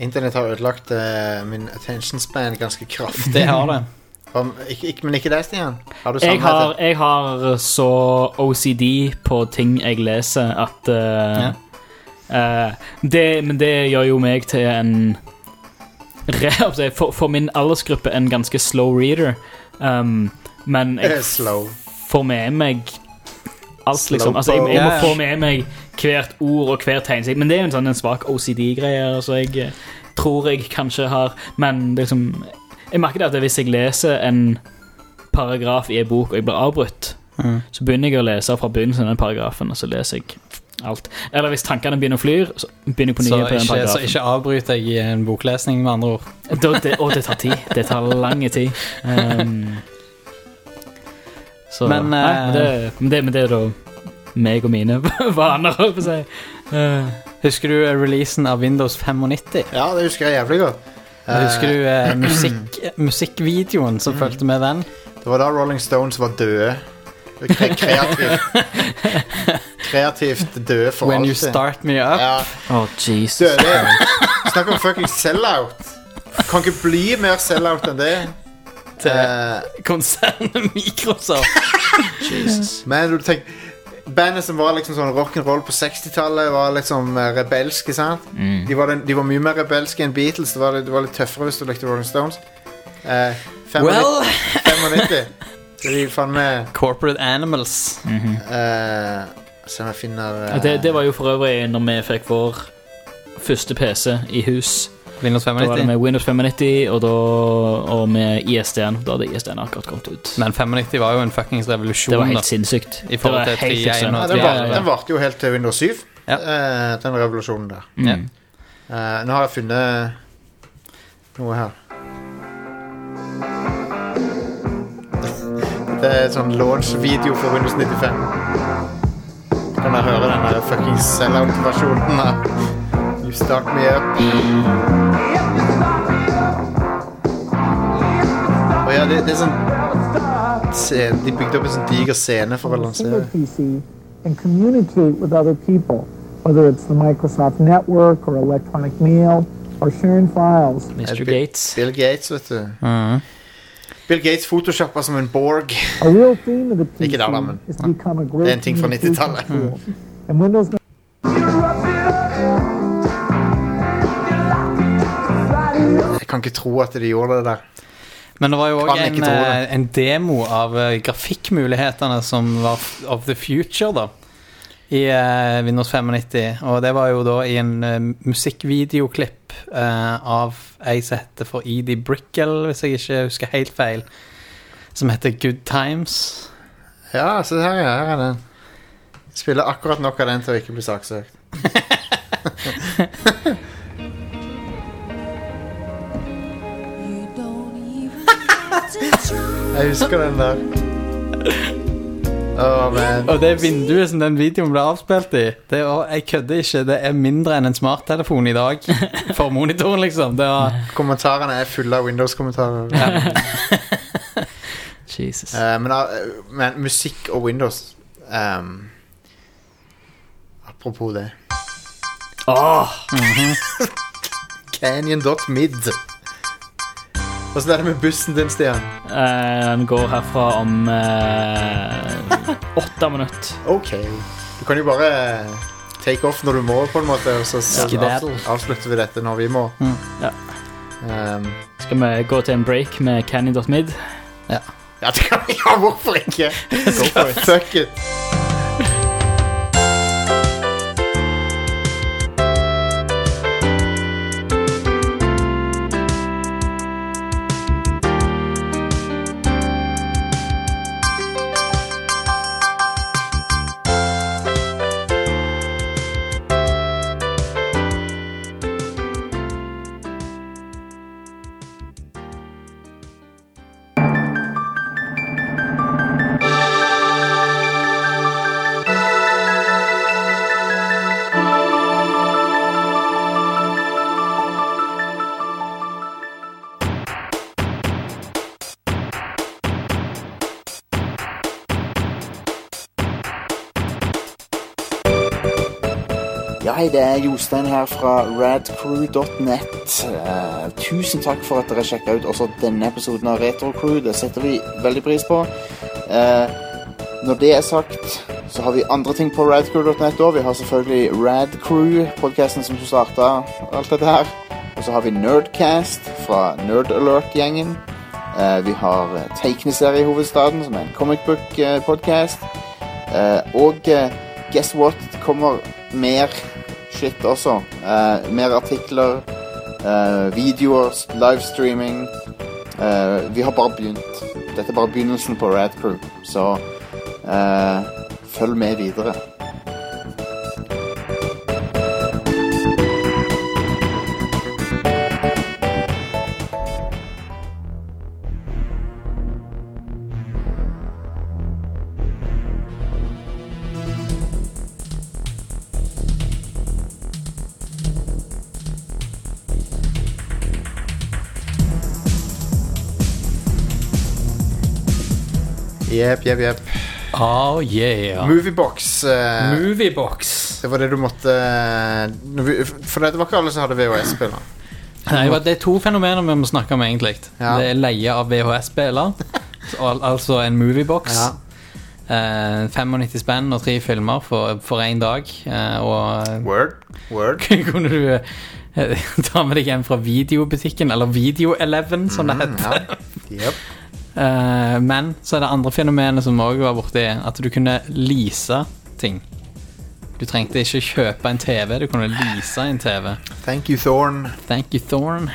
Internett har ødelagt uh, min attention span ganske kraftig. Det har det. Om, ikke, ikke, men ikke deg, Stian. Har du Jeg har, jeg har så OCD på ting jeg leser, at uh, ja. uh, det, Men det gjør jo meg til en for, for min aldersgruppe en ganske slow reader. Um, men Eh, jeg får med meg alt, liksom. Altså, jeg, jeg må få med meg hvert ord og hver tegn. Men det er jo en sånn en svak OCD-greie, altså jeg eh, tror jeg kanskje har Men er liksom Jeg merker det at hvis jeg leser en paragraf i en bok, og jeg blir avbrutt, Mm. så begynner jeg å lese fra begynnelsen av den paragrafen, og så leser jeg alt. Eller hvis tankene begynner å fly, så begynner jeg på nye Så på den ikke, så ikke avbryt deg i en boklesning, med andre ord. Da, det, og det tar tid. Det tar lang tid. Um, så, Men, nei, eh, men, det, men, det, men det er da meg og mine vaner, holdt på å si. Uh, Husker du releasen av Windows 95? Ja, det husker jeg jævlig godt. Husker du uh, musikk, musikkvideoen som fulgte med den? Det var da Rolling Stones var døde. Kreativt. kreativt døde for When you start me up. Ja, Oh, Jesus. døde. Snakk om fucking sell-out. Kan ikke bli mer sell-out enn det. Til Eh, konsernet Microsoft. Jesus. men du tenk Bandet som var liksom sånn rock'n'roll på 60-tallet, var liksom eh, rebelske. sant? De, var den, de var mye mer rebelske enn Beatles. Det var, det var litt tøffere hvis du likte Rolling Stones. Eh, 95, Well 95. Så de faen meg Corporate Animals. eh, Se om jeg finner eh, Det, det var jo for øvrig når vi fikk vår første PC i hus. Windows Da var det 95. med Windows 95 og, da, og med ISD-en. Da hadde ISD-en akkurat kommet ut. Men 95 var jo en fuckings revolusjon. Det var da. helt sinnssykt. I forhold Det var til helt 3.1 ekstremt. og Ja, den, Ja, var, den varte jo helt til Windows 7, Ja. eh, den revolusjonen der. Mm. Ja. Eh, nå har jeg funnet noe her. Det er en sånn launch-video for Windows 95. Kan jeg høre den der fucking sell-out-versjonen av You Start Me Up. Å ja, det, det er sånn scene- De bygde opp en sånn diger scene for å single lansere. PC and communicate with other people, whether it's the Microsoft Network or electronic mail or sharing files. Mr. Gates. Bill Gates, vet du. Mhm. Bill Gates photoshoppa som en Borg. Ikke der, da, men- Det er en ting fra 90-tallet. tool. Jeg kan ikke tro at de gjorde det der. Men det var jo òg en, eh, en demo av eh, grafikkmulighetene som var of the future, da. I uh, Windows 95. Og det var jo da i en uh, musikkvideoklipp uh, av ei som heter for Edie Brickell, hvis jeg ikke husker helt feil. Som heter Good Times. Ja, se her, ja, her er den. Spiller akkurat nok av den til å ikke bli saksøkt. Jeg husker den der. Man. Og det vinduet som den videoen ble avspilt i, det er, jeg kødder ikke, det er mindre enn en smarttelefon i dag. For monitoren, liksom. Det var Kommentarene er fulle av Windows-kommentarer. Jesus. Uh, men, uh, men musikk og Windows um, Apropos det. Åh, Canyon.mid. Åssen er det med bussen din, Stian? eh, Den går herfra om eh, åtte minutter. Ok. Du kan jo bare take off når du må, på en måte. Og så, så Skedaddle. avslutter vi dette når vi må. Ja. Um, Skal vi gå til en break med Canny.mid? ja, det kan vi ja, hvorfor ikke? Go for it. Fuck it. Er Jostein her fra radcrew.net. Eh, tusen takk for at dere sjekka ut også denne episoden av Retrocrew. Det setter vi veldig pris på. Eh, når det er sagt, så har vi andre ting på radcrew.net òg. Vi har selvfølgelig Radcrew, podkasten som starta alt dette her. Og så har vi Nerdcast fra Nerdalert-gjengen. Eh, vi har eh, Tegneseriehovedstaden, som er en comic book-podkast. Og guess what? Det kommer mer shit også. Eh, mer artikler, eh, videoer, livestreaming. Eh, vi har bare begynt. Dette er bare begynnelsen på Radcrew, så eh, følg med videre. Jepp, jepp, jepp. Oh yeah. Moviebox. eh, Moviebox. det var det du måtte eh, når vi- For det var ikke alle som hadde VHS-spiller. Nei, det er to fenomener vi må snakke om, egentlig. Ja. Det er leie av VHS-spiller, al altså en moviebox. Ja. Eh, 95 spenn og tre filmer for, for én dag. Eh, og Word. Word. kunne du eh, ta med deg en fra videobutikken, eller Video11, som det heter. Mm, Ja. Jepp. Eh, men så er det andre fenomenet som også var borti, at du kunne lease ting. Du trengte ikke kjøpe en TV, du kunne lease en TV. Thank you, Thorn. Thank you, Thorn.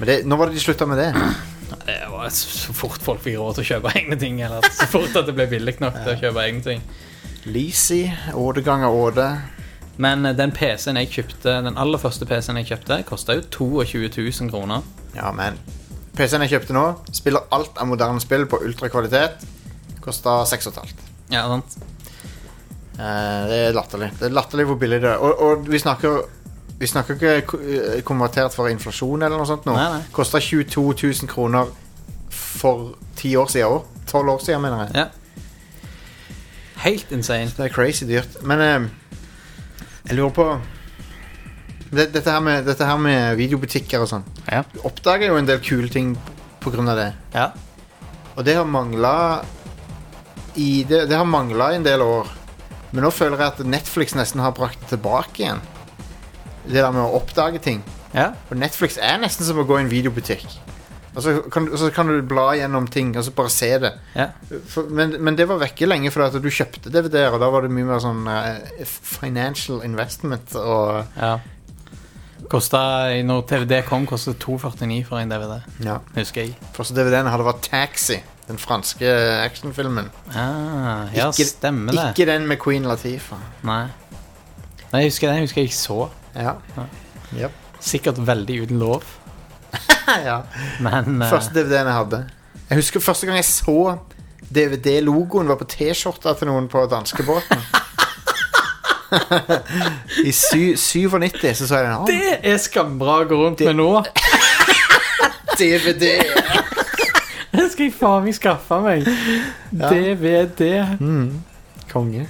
Men det, nå var det de slutta med det? Det var så fort folk fikk råd til å kjøpe egne ting, eller så fort at det ble billig nok til å kjøpe egne ting. Leasy. Åde ganger Åde. Men eh, den PC-en jeg kjøpte, den aller første PC-en jeg kjøpte, kosta jo 22 000 kroner. Ja, men PC-en jeg kjøpte nå, spiller alt av moderne spill på ultrakvalitet. Kosta 6,5. Ja, sant? Eh, det er latterlig. Det er latterlig hvor billig det er. Og, og vi snakker Vi snakker ikke eh, konvertert for inflasjon eller noe sånt nå. Nei, nei. Kosta 22 000 kroner for ti år siden òg. Tolv år siden, mener jeg. Ja. Helt insane. Det er crazy dyrt. Men eh, jeg lurer på det, dette, her med, dette her med videobutikker og sånn. Ja. Du oppdager jo en del kule ting av det. ja. Og det har mangla i det, det har mangla i en del år. Men nå føler jeg at Netflix nesten har brakt det tilbake igjen. Det der med å oppdage ting. Ja. For Netflix er nesten som å gå i en videobutikk. Og så kan, og så kan du bla gjennom ting og så bare se det. ja. For, men, men det var vekke lenge fordi at du kjøpte DVD-er, og da var det mye mer sånn uh, financial investment og ja. Kosta, når DVD kom, kostet 249 for en DVD. Ja. Husker jeg. Første DVD-en hadde vært Taxi, den franske actionfilmen. Ah, ja, Ikke- stemmer det. Ikke den med Queen Latifa. Nei. Nei, jeg husker den husker jeg så. Ja. Ja. Sikkert veldig uten lov, ja. men uh... Første DVD-en jeg hadde. Jeg husker første gang jeg så DVD-logoen var på T-skjorta til noen på danskebåten. I 97 så sa jeg den. Det er skambra å gå rundt med nå. DVD! Det skal jeg faen meg skaffe meg. DVD. Konge.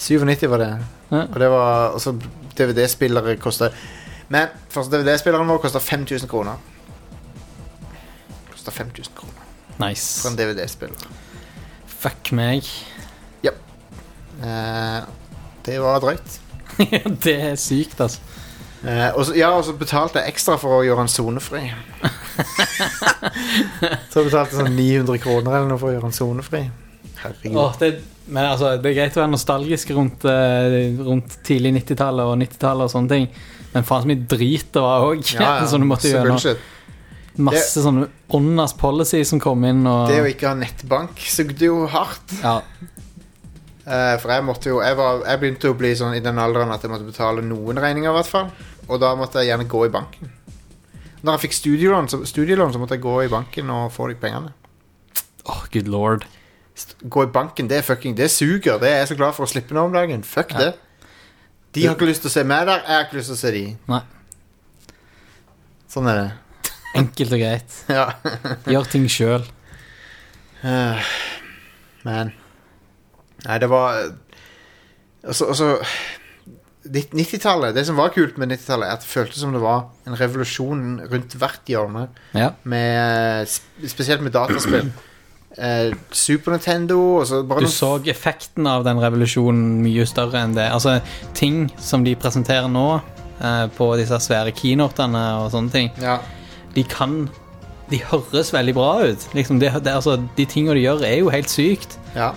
97 var det. Ja. Og det var Altså, DVD-spillere koster Men første DVD-spilleren vår kosta 5000 kroner. Kosta 5000 kroner Nice. for en DVD-spiller. Fuck meg. Ja. Eh, det var drøyt. det er sykt, altså. Eh, og så, ja, og så betalte jeg ekstra for å gjøre han sonefri. så jeg betalte sånn 900 kroner eller noe for å gjøre han sonefri. Herregud. Åh, det, men altså, det er greit å være nostalgisk rundt, eh, rundt tidlig 90-tallet og 90-tallet og sånne ting. Men faen så mye drit det var òg, som du måtte masse gjøre. bullshit. Masse sånne åndas policy som kom inn og Det å ikke ha nettbank sugde jo hardt. ja, Eh, for jeg måtte jo jeg, var, jeg begynte å bli sånn i den alderen at jeg måtte betale noen regninger, i hvert fall. Og da måtte jeg gjerne gå i banken. Når jeg fikk studielån, så, studielån, så måtte jeg gå i banken og få de pengene. Åh, good lord. Gå i banken, det er fucking Det suger. Det er jeg så glad for å slippe nå om dagen. Fuck Ja. det. De har ikke lyst til å se meg der, jeg har ikke lyst til å se de. Nei. Sånn er det. Enkelt og greit. Ja. Gjør ting sjøl. Uh, Men Nei, det var Altså, altså 90-tallet, Det som var kult med 90-tallet, er at det føltes som det var en revolusjon rundt hvert hjørne. Ja. Med, spesielt med dataspill. Eh, Super Nintendo så Du noen- så effekten av den revolusjonen mye større enn det. Altså, ting som de presenterer nå eh, på disse svære keynotene og sånne ting, ja. de kan De høres veldig bra ut. Liksom, det, det, altså, de tingene de gjør, er jo helt sykt. ja.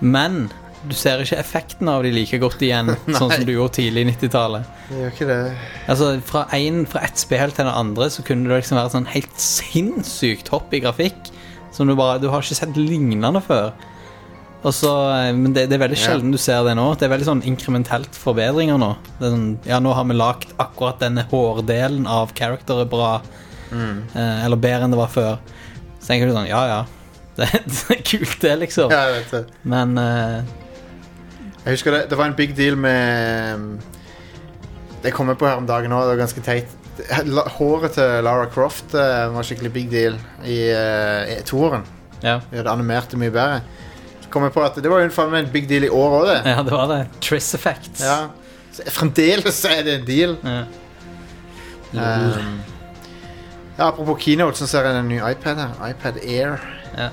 Men du ser ikke effekten av de like godt igjen, sånn som du gjorde tidlig i 90-tallet. Det gjør ikke det. Altså, fra, en, fra ett spill til det andre så kunne det liksom være sånn helt sinnssykt hopp i grafikk. Som du bare Du har ikke sett lignende før. Og så, eh, men det, det er veldig sjelden du ser det nå. Det er veldig sånn inkrementelt forbedringer nå. Det sånn, ja, nå har vi lagd akkurat denne hårdelen av characteret bra. Eh, eller bedre enn det var før. Så tenker du sånn, ja ja. Det, det er kult, det, liksom. Ja, jeg vet det. Men eh, Jeg husker det, det var en big deal med Det kommer på her om dagen òg, det var ganske teit. La- Håret til Lara Croft eh, var skikkelig big deal i, uh, i toeren. Ja. Vi hadde animert det mye bedre. Så kom jeg på at det var jo faen meg en big deal i år òg, det. ja, det var det. Triss Effects. Ja. Så fremdeles er det en deal. Ja. Um, ja, apropos keynote, så ser jeg en ny iPad her. iPad Air. ja.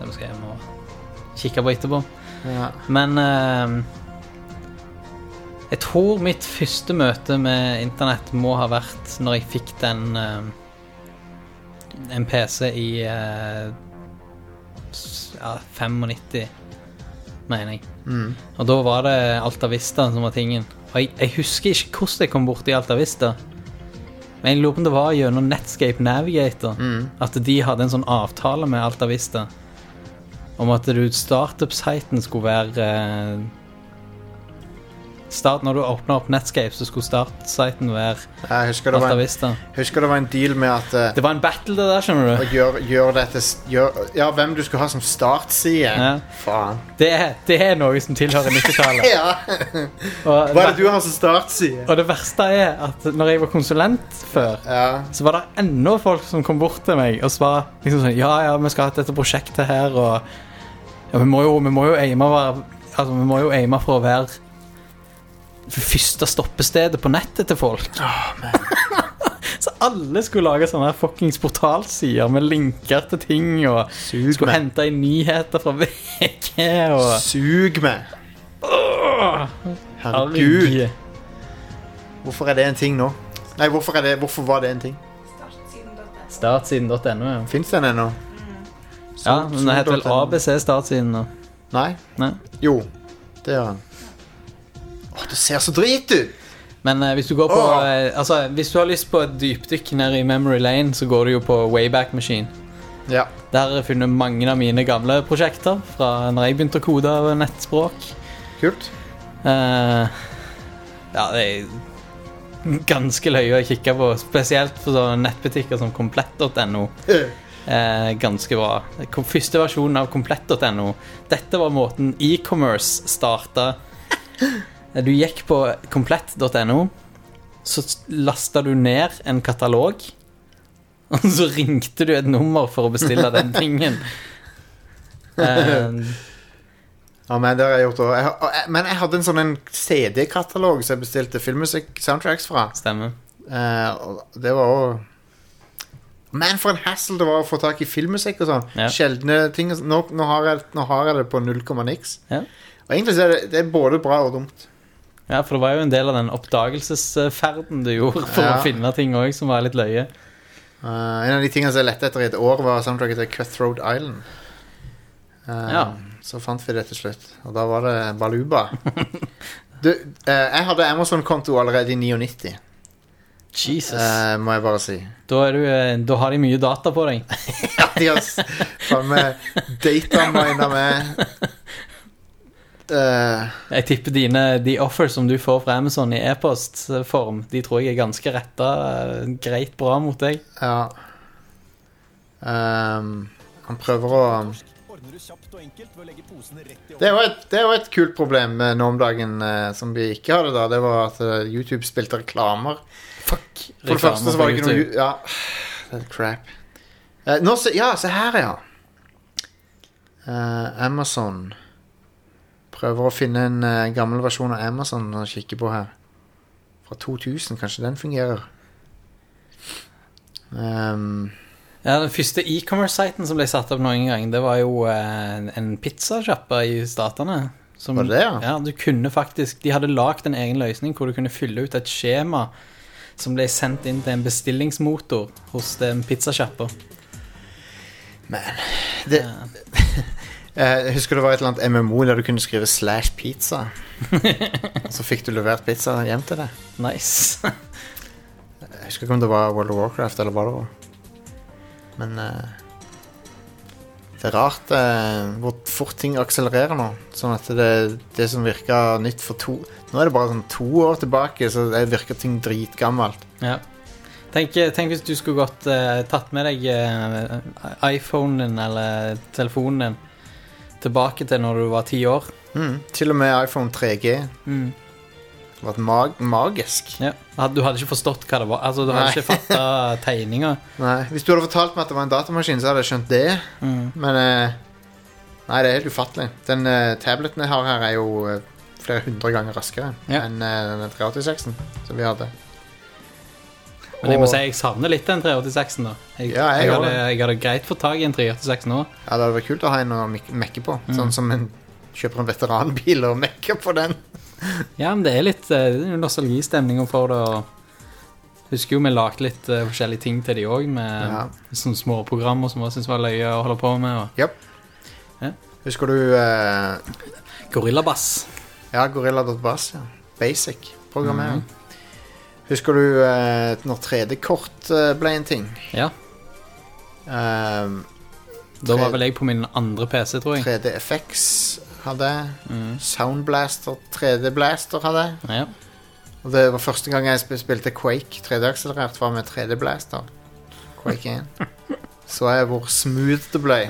Det skal jeg må kikke på etterpå. Ja. Men eh, jeg tror mitt første møte med internett må ha vært når jeg fikk den eh, En PC i eh, ja, 95, mener jeg. Mm. Og da var det Alta Vista som var tingen. Og jeg, jeg husker ikke hvordan jeg kom borti Alta Vista. Men jeg lurer på om det var gjennom Netscape Navigator. Mm. At de hadde en sånn avtale med Alta Vista om at startup-siten skulle være eh, start, Når du åpna opp Netscape, så skulle startsiten være Jeg husker det, var en, husker det var en deal med at eh, Det var en battle, det der, skjønner du. gjøre gjør dette gjør, Ja, hvem du skulle ha som startside. Ja. Faen. Det, er- det er noe som tilhører 90-tallet. Ja. Og, Hva er det du har som startside? og det verste er at når jeg var konsulent før Ja. så var det ennå folk som kom bort til meg og sa liksom sånn Ja, ja, vi skal ha dette prosjektet her, og ja, vi må jo, vi må jo aime være Altså, vi må jo aime for å være første stoppestedet på nettet til folk. så alle skulle lage sånne fuckings portalsider med linker til ting, og Sug skulle meg. hente inn nyheter fra VG og Sug meg. Herregud. Herregud. Hvorfor er det en ting nå? Nei, hvorfor, det, hvorfor var det en ting? Startsiden.no, ja. Fins den ennå? Ja, men den heter vel ABC Startsiden nå. Nei? Nei. Jo, det gjør den. Åh, det ser så drit ut! Men eh, hvis du går på Åh. eh, Altså, hvis du har lyst på et dypdykk ned i Memory Lane, så går du jo på Wayback Machine. Ja. Der har jeg funnet mange av mine gamle prosjekter fra når jeg begynte å kode av nettspråk. Kult. Eh, ja, det er ganske løye å kikke på, spesielt på sånne nettbutikker som komplett.no. Eh, ganske bra. Kom- Første versjonen av komplett.no. Dette var måten e-commerce starta. Du gikk på komplett.no, så lasta du ned en katalog, og så ringte du et nummer for å bestille den tingen. um, Ja, men det har jeg. Jeg, jeg- Men jeg hadde en sånn CD-katalog som jeg bestilte filmmusikk-soundtracks fra. stemmer. Uh, det var òg Men for en hassle det var å få tak i filmmusikk og sånn. Ja. Sjeldne ting. Nå, nå, har jeg, nå har jeg det på null komma niks. Ja. Og egentlig så er det, det er både bra og dumt. Ja, for det var jo en del av den oppdagelsesferden du gjorde for Ja. å finne ting òg som var litt løye. Eh, en av de tingene som jeg lette etter i et år, var soundtracket til Cutthroat Island. Eh, Ja. Så fant vi det til slutt, og da var det Baluba. du, eh, jeg hadde Amazon-konto allerede i 99, Jesus. eh, må jeg bare si. Da, er du, eh, da har de mye data på deg. Ja, de har s- faen meg datamina med Eh, Jeg tipper dine, de offers som du får fra Amazon i e-postform, de tror jeg er ganske retta uh, greit bra mot deg. Ja. Um, han prøver å det er, et, det er jo et kult problem eh, nå om dagen uh, som vi ikke hadde da. Det var at YouTube spilte reklamer. Fuck. For det første så var det ikke noe Ja, det er crap. Nå se, ja, se her, ja. Amazon Prøver å finne en eh, gammel versjon av Amazon å kikke på her. Fra 2000. Kanskje den fungerer. Um, Ja, Den første e-commerce-siten som ble satt opp noen gang, det var jo eh, en pizzasjappe i statene. Som, Var det ja? ja? du kunne faktisk, De hadde lagd en egen løsning hvor du kunne fylle ut et skjema som ble sendt inn til en bestillingsmotor hos den pizzasjappa. Men det, Eh, Jeg husker det var et eller annet MMO der du kunne skrive 'slash pizza'. Så fikk du levert pizza hjem til deg. Nice. Jeg husker ikke om det var World of Warcraft eller hva det var. Men uh, det er rart uh, hvor fort ting akselererer nå. Sånn at det, det som virka nytt for to Nå er det bare sånn to år tilbake, så det virker ting dritgammelt. Ja. Tenk, tenk hvis du skulle gått uh, tatt med deg eh, iPhonen din eller telefonen din tilbake til når du var ti år. Mm. Til og med iPhone 3G. Mm. Det har vært mag magisk. Ja. Du hadde ikke forstått hva det var. Altså, Du hadde Nei. ikke fatta tegninga. Hvis du hadde fortalt meg at det var en datamaskin, så hadde jeg skjønt det. Mm. Men eh, Nei, det er helt ufattelig. Den eh, tableten jeg har her, er jo eh, flere hundre ganger raskere Ja. enn uh, den 386-en som vi hadde. Men jeg må si jeg savner litt den 386-en. da Jeg, Ja, jeg jeg, hadde, jeg hadde greit fått tak i en 386 nå. Ja, Det hadde vært kult å ha en å mekke på. Mm. Sånn som en kjøper en veteranbil og mekker på den. Ja, men det er litt eh, jo nostalgistemning for det. og Husker jo vi lagde litt uh, forskjellige ting til de òg, med Ja. sånne små programmer som jeg syntes var løye å holde på med. Og Husker du uh... Gorillabass. Ja, Gorilla.bass. Ja. Basic programmering. Mhm. Husker du eh, når 3D-kort eh, ble en ting? Ja. Um, Da var vel jeg på min andre PC, tror jeg. 3DFX hadde. Mm. Soundblaster, 3D-blaster hadde. Ja. Og det var første gang jeg sp- spilte Quake 3D-akselerert var med 3D-blaster. Quake 1. Så jeg hvor smooth det ble.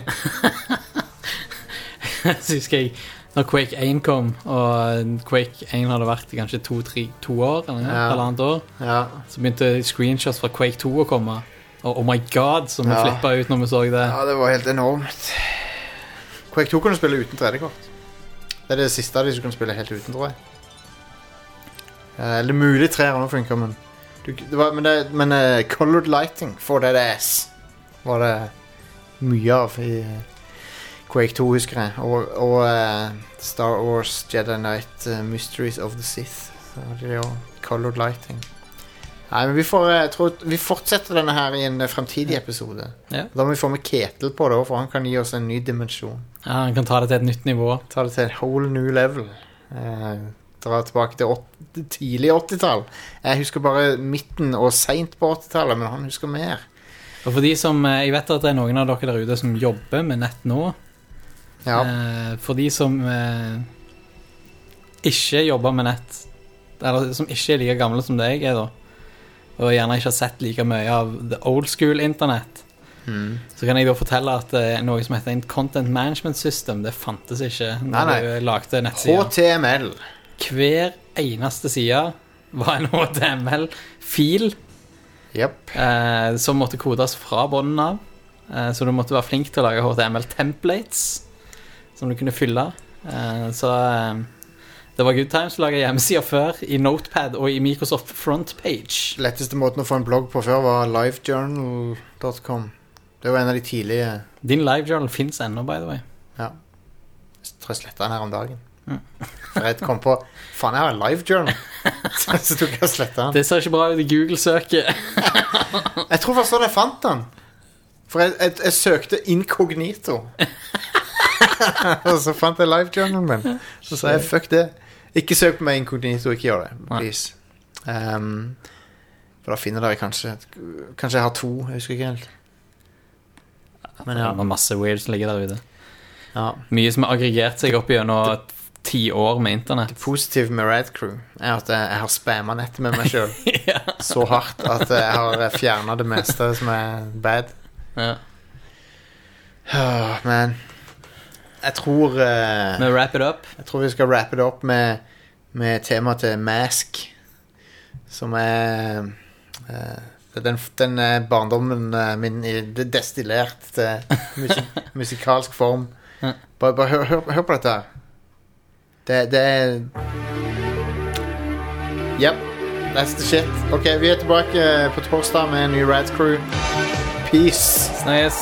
Så husker jeg når Quake 1 kom, og Quake 1 hadde vært i kanskje to, tre, to år, eller Ja. ja. halvannet år, Ja, så begynte screenshots fra Quake 2 å komme. Og oh my god, som vi Ja. flippa ut når vi så det. ja det var helt enormt. Quake 2 kunne du spille uten 3D-kort. Det er det siste av de som kan spille helt uten, tror jeg. Eh, Eller mulig treere nå funker, men du, det var, Men, det, men uh, colored lighting for that ass var det mye av i Quake 2, husker jeg. Og, og uh, Star Wars Jedi Knight uh, Mysteries of the Sith. Så hadde de jo colored lighting. Nei, men vi, får, eh, jeg tror, vi fortsetter denne her i en fremtidig episode. Ja. Da må vi få med Ketil på det òg, for han kan gi oss en ny dimensjon. Ja, Han kan ta det til et nytt nivå. Ta det til et whole new level. Eh, dra tilbake til åt- tidlig 80-tall. Jeg husker bare midten og seint på 80-tallet, men han husker mer. Og for de som, Jeg vet at det er noen av dere der ute som jobber med nett nå. Ja, Eh, for de som eh, ikke jobber med nett, eller som ikke er like gamle som deg er, da, og gjerne ikke har sett like mye av the old school internett, Mm. så kan jeg da fortelle at eh, noe som heter en content management system, det fantes ikke Nei, nei. når du lagde nettsida. HTML. Hver eneste side var en HTML-fil yep. eh, som måtte kodes fra bunnen av. Eh, så du måtte være flink til å lage HTML-templates som du kunne fylle. Eh, så eh, det var good times å lage hjemmesider før i Notepad og i Microsoft Frontpage. Letteste måten å få en blogg på før var livejournal.com. Det var en av de tidlige Din livejournal fins ennå, by the way. Ja. Jeg tror jeg sletta den her om dagen. Mm. For jeg kom på Faen, jeg har en livejournal. Så tok jeg og sletta den. Det ser ikke bra ut i Google-søket. Jeg tror faktisk sånn jeg fant den. For jeg, jeg, jeg søkte inkognito. og så fant jeg livejournalen min. Så sa jeg fuck det. Ikke søk på meg inkognito, ikke gjør det. Please. Um, for da finner dere kanskje Kanskje jeg har to, jeg husker ikke helt. Men ja. Det var masse weird som ligger der ute. ja. Mye som har aggregert seg opp gjennom ti år med internett. Det positive med Rad Crew er at jeg, har spamma nettet med meg sjøl ja. så hardt at jeg har fjerna det meste som er bad. Ja. Oh, men jeg tror uh, Men wrap it up. Jeg tror vi skal wrap it up med, med temaet til Mask, som er uh, den, den eh, barndommen min destillert til musik, musikalsk form. Bare, bare hør, hør, hør på dette her. Det, det er Yep, that's the shit. Ok, vi er tilbake på torsdag med en ny Rad Crew. Peace. Snakkes.